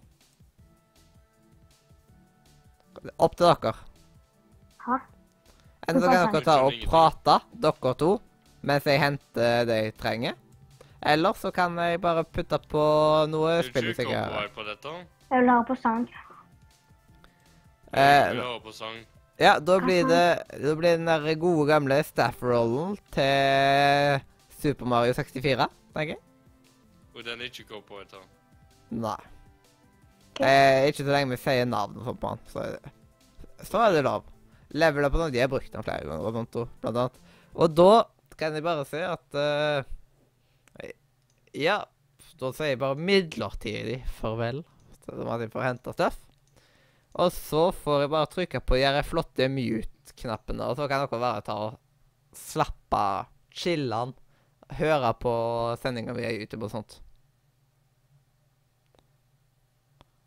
Opp til dere. Hæ? Enten så kan dere ta og prate, dere to, mens jeg henter det jeg trenger. Eller så kan jeg bare putte på noe spillmusikk. dette? Jeg vil ha på sang. Eh, Jeg vil høre på sang. Ja, da blir det Da blir den der gode gamle staff-rollen til Super Mario 64, tenker jeg. Og den er ikke copyright. da. Nei. Eh, ikke så lenge vi sier navn og sånt på han, så er så er det lov. Level up og de har brukt den flere ganger og blant annet. Og da kan jeg bare si at uh, Ja, da sier jeg bare midlertidig farvel. Sånn at jeg får henta stuff. Og så får jeg bare trykke på de flotte mute-knappene, og så kan dere bare ta og slappe av, chille høre på sendinga via YouTube og sånt. Eh,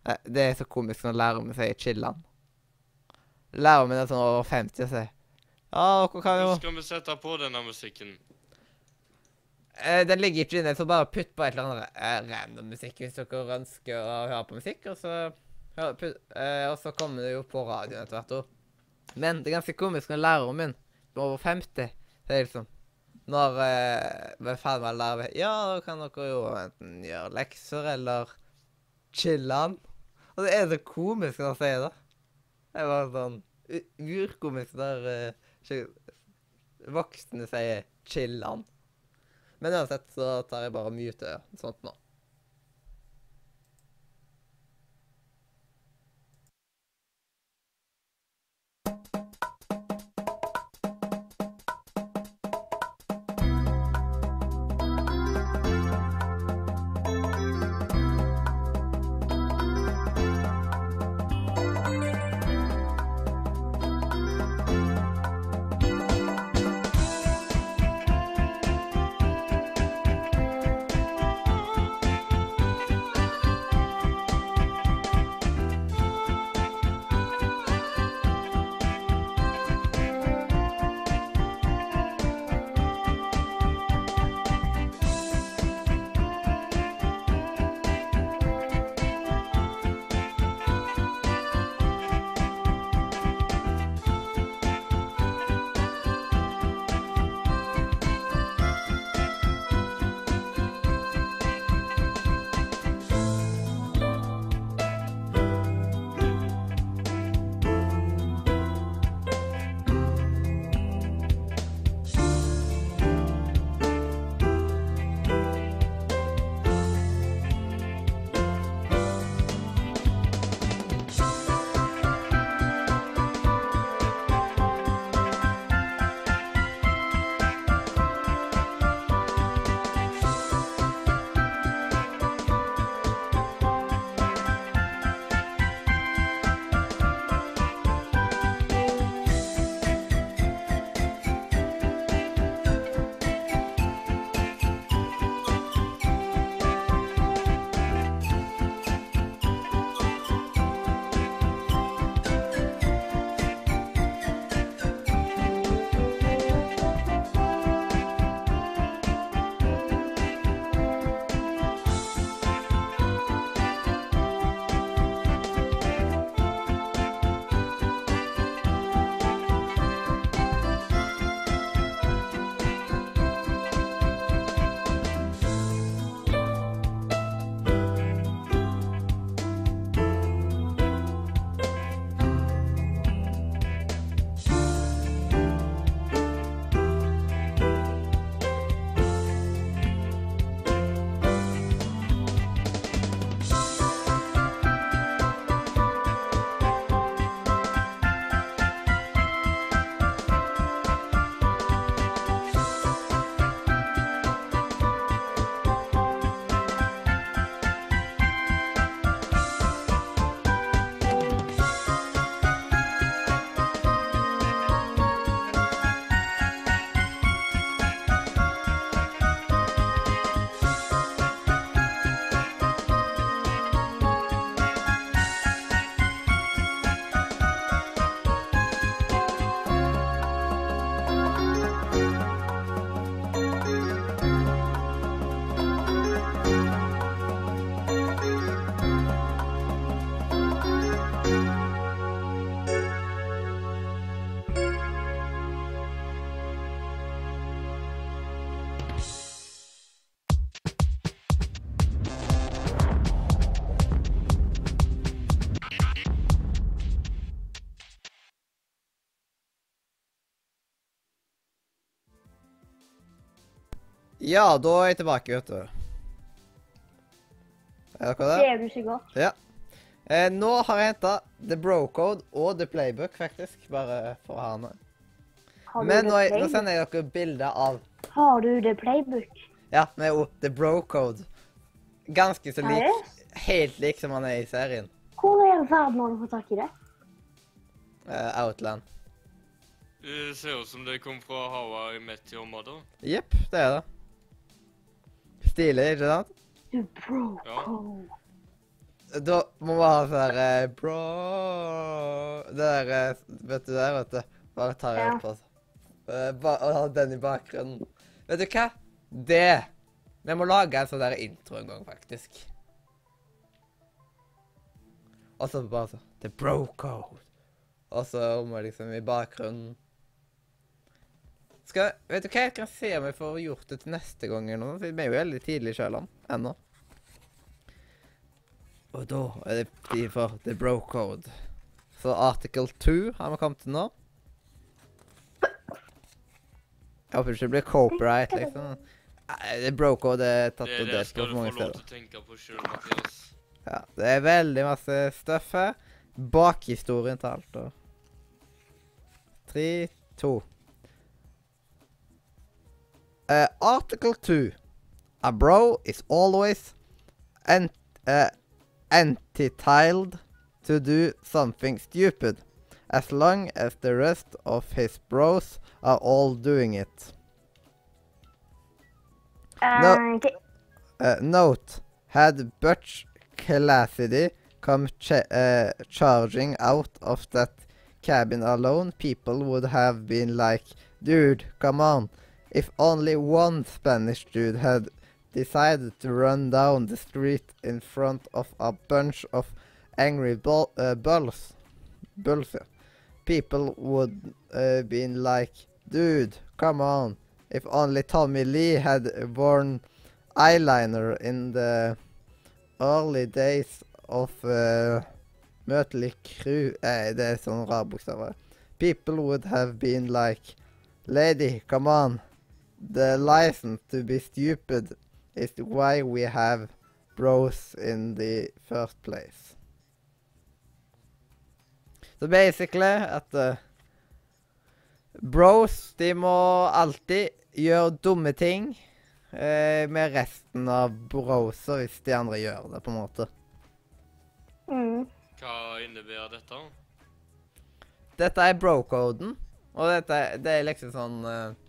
Det er så komisk når læreren sier 'chiller'n. Læreren min er sånn over 50 og sier Ja, dere kan jo Hvor skal vi sette på denne musikken? eh, Den ligger ikke inne, så bare putt på et eller annet eh, random musikk hvis dere ønsker å høre på musikk. Og så, hør, putt, eh, og så kommer det jo på radioen etter hvert òg. Men det er ganske komisk når læreren min, som er over 50, sier liksom Når eh, vi er ferdig med å lære Ja, da kan dere jo enten gjøre lekser eller chille'n. Og det er så komisk når han sier det. Det er bare sånn urkomisk når uh, voksne sier 'chille'n'. Men uansett så tar jeg bare og sånt nå. Ja, da er jeg tilbake, vet du. Er dere Det Det er du sikkert. Ja. Eh, nå har jeg henta The Brocode og The Playbook, faktisk. Bare for å ha noe. Men nå, er- nå sender jeg dere bilder av Har du The playbook? Ja, med jo The Brocode. Ganske så lik. Seriøst? Helt lik som han er i serien. Hvor i all verden har du fått tak i det? Eh, Outland. Det ser ut som det kom fra Hawaii Met Your Mother. Jepp, det er det. Stilig, ikke sant? Bro code. Da må vi ha sånn der eh, Bro Det der eh, Vet du der, vet du. Bare tar jeg Ja. på altså. Eh, ba, og ha den i bakgrunnen. Vet du hva? Det Vi må lage en sånn der intro en gang, faktisk. Og så bare sånn The bro code. Og så må liksom i bakgrunnen Skal Vet du hva, jeg kan se om jeg får gjort det til neste gang eller noe. for Vi er jo veldig tidlig i Sjøland ennå. Og da er det tid for The Bro Code. Så article 2 har vi kommet til nå. Jeg håper ikke det blir copyright, liksom. The Bro Code er tatt Det, og det delt skal på du mange få lov steder. til å tenke på sjøl, Mathias. Ja, det er veldig masse stuff her. Bakhistorien til alt. og... Tre, to. Uh, article 2. A bro is always ent uh, entitled to do something stupid, as long as the rest of his bros are all doing it. No. Eh. Uh, note, had Butch Cassidy come ch- uh, charging out of that cabin alone, people would have been like, dude, come on. If only one Spanish dude had decided to run down the street in front of a bunch of angry bull- uh, bulls, bulls, people would uh, been like, dude, come on. If only Tommy Lee had worn eyeliner in the early days of uh, Mötley Crüe eh, Det er sånne rare bokstaver. People would have been like Lady, come on. The license to be stupid is why we have bros in the first place. Så basically at uh, Bros, de må alltid gjøre dumme ting uh, med resten av brosa hvis de andre gjør det, på en måte. Mm. Hva innebærer dette? Dette er bro-koden, og dette det er liksom sånn eh,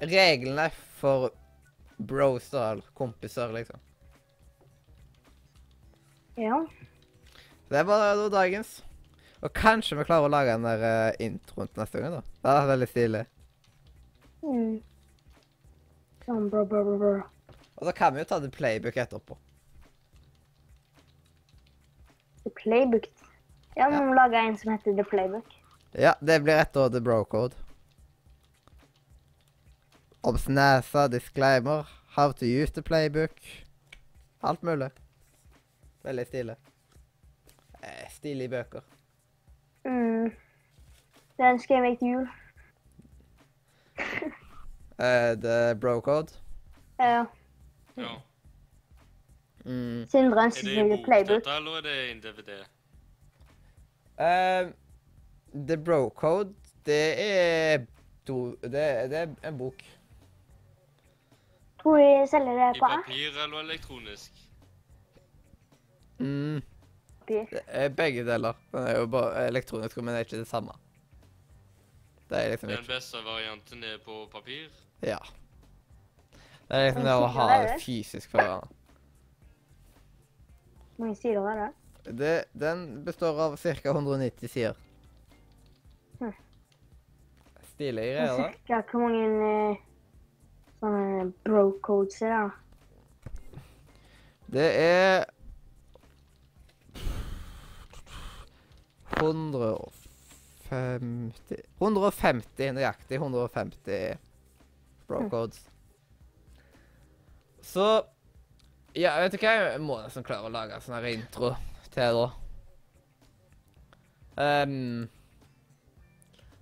Reglene for bros, da, eller kompiser, liksom. Ja. Det var da dagens. Og kanskje vi klarer å lage den der uh, introen til neste gang, da. Det er veldig stilig. Mm. Sånn bro, bro, bro, bro. Og da kan vi jo ta det playbook etterpå. The Playbook. Ja, vi må lage en som heter The Playbook. Ja, det blir etter The Bro Code. Obsnasa, disclaimer, how to use the playbook. Alt mulig. Veldig stilig. Eh, Stilige bøker. Mm. Det ønsker jeg meg til jul. Eh, The Bro Code. Ja. Ja. Mm. Sindre Er ønsker det seg en The bok, Playbook. dette, eller er det en DVD? Eh, The Bro Code, det er do, det, det er en bok. Tror de selger det I på app. papir eller elektronisk? Mm. Det er begge deler. Den er jo bare elektronisk, men det er ikke det samme. Det er liksom Den ikke beste varianten er på papir. Ja. Det er liksom det å ha det fysisk for hverandre. Hvor mange sider er det? Det, den består av ca. 190 sider. Hm. Stilige greier, da. Cirka hvor mange eh, sånne bro-codes da. det? Er 150 150 nøyaktig 150 bro-codes. Så Ja, vet du hva? Jeg må nesten klare å lage en sånn intro til da. Um,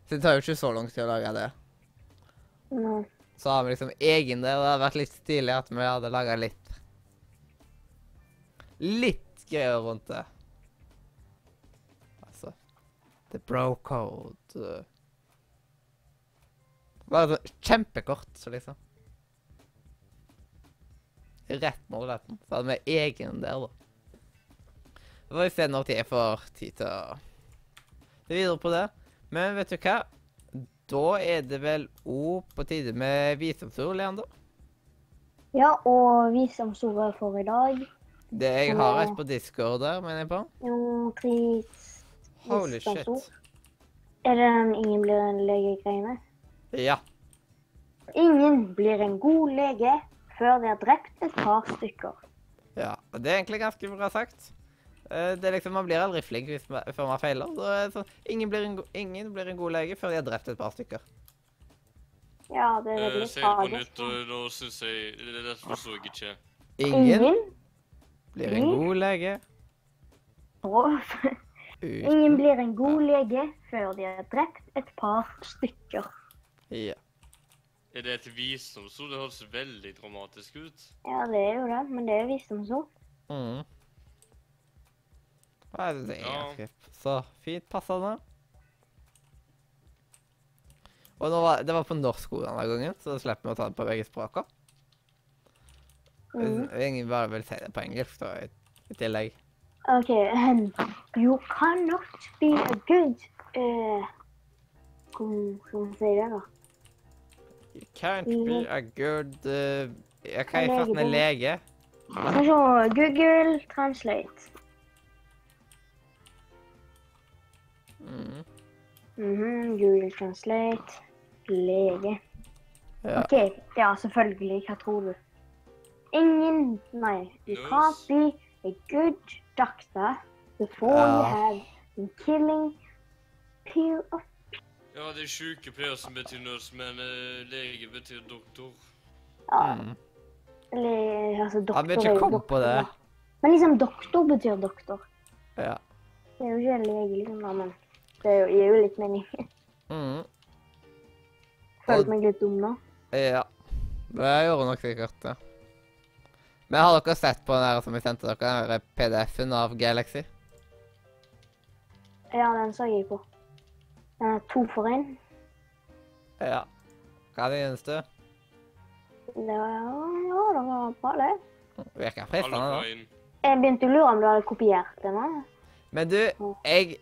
så det tar jo ikke så lang tid å lage det. Nå. Så har vi liksom egen del. Det hadde vært litt stilig at vi hadde laga litt Litt greier rundt det. Altså The bro code uh. Bare sånn kjempekort, så liksom. Rett med ruletten. Så hadde vi egen der, da. Så får vi se når jeg får tid til å videre på det. Men vet du hva? Da er det vel òg på tide med visdomsord, Leander. Ja, og visdomsordet for i dag Det jeg har et på Discord der, mener jeg på. Jo, tre Holy shit. Er det den 'ingen blir en lege'-greiene? Ja. Ingen blir en god lege før de har drept et par stykker. ja. Og det er egentlig ganske bra sagt. Eh, Det er liksom, Man blir aldri flink hvis man, før man feiler. Så sånn, ingen, blir en, go- ingen blir en god lege før de har drept et par stykker. Ja, det er Eh, veldig Si det på nytt, og nå syns jeg Det dette forsto jeg ikke. Ingen blir en god lege Ingen blir en god lege før de har drept et par stykker. Ja. Er det et visdomsord? Det høres veldig dramatisk ut. Ja, det er jo det, men det er visdomsord. Mm. Nei, det er Ja. så fint passende. Og nå var, det var på norsk ord denne gangen, så da slipper vi å ta det på begge språka. Mm. Ingen bare vil si det på engelsk da, i, i tillegg. OK. Um, you cannot be a good uh, Hvordan skal man si det, da? You can't be a good uh, Jeg kan ikke fatte en lege. Skal vi se. Google translate. Mm. Mhm, Google translate. Lege. Ja. OK. Ja, selvfølgelig. Hva tror du? Ingen Nei. You yes. can't be a good doctor before you have been killing peel of Ja, det er sykepleier som betyr nurse, men uh, lege betyr doktor. Ja, Mm. eller altså doktor Han vil er ikke komme på det. Men liksom doktor betyr doktor. Ja. Det er jo ikke en lege, liksom, da, men det er jo- gir jo litt mening. Mm. Følte meg litt dum nå. Ja. Det gjorde nok sikkert det. Men har dere sett på den der som vi sendte dere, den PDF-en av Galaxy? Ja, den så jeg på. Den er to for én. Ja. Hva synes du? Det var, ja, det var bra, det. Virker fristende, da. Jeg begynte å lure om du hadde kopiert den. Men du, jeg,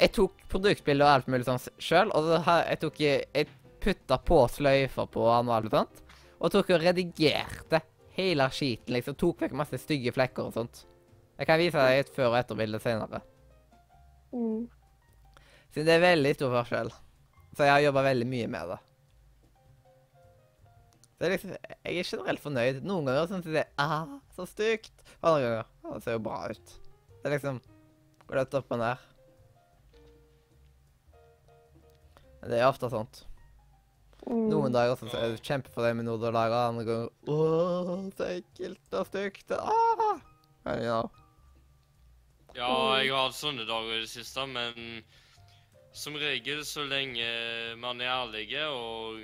jeg tok produktbilder og alt mulig sånn sjøl, og så jeg tok Jeg putta på sløyfer på han og alt sånt, og tok og redigerte hele skiten, liksom. Tok vekk masse stygge flekker og sånt. Jeg kan vise deg et før- og etterbilde senere. Mm. Siden det er veldig stor forskjell. Så jeg har jobba veldig mye med det. Så det er liksom, jeg er generelt fornøyd. Noen ganger syns jeg det er ah, så stygt. Og andre ganger ah, det ser jo bra ut. Det er liksom Går det opp og ned. Det er ofte sånt. Mm. Noen dager så er du kjempefornøyd med noe du lager, andre ganger Åh, så ekkelt og stygt. Ah! Ja. Ja, jeg har hatt sånne dager i det siste, men som regel så lenge man er ærlig og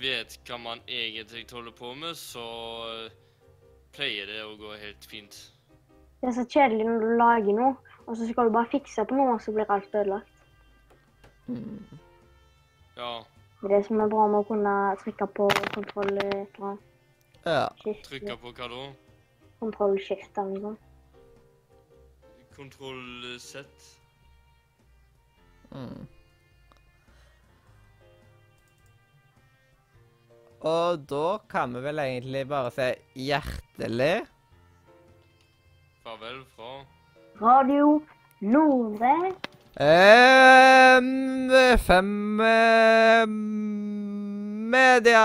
vet hva man egentlig holder på med, så pleier det å gå helt fint. Det er så kjedelig når du lager noe, og så skal du bare fikse på noe, og så blir alt ødelagt. Mm. Ja, Det er det som er bra med å kunne trykke på kontroll et eller annet. ja. Skifte. trykke på hva da? Kontroll skift eller noe sånt. Kontroll Z. Mm. Og da kan vi vel egentlig bare si hjertelig Farvel fra Radio Nordre. Eh, fem uh, media.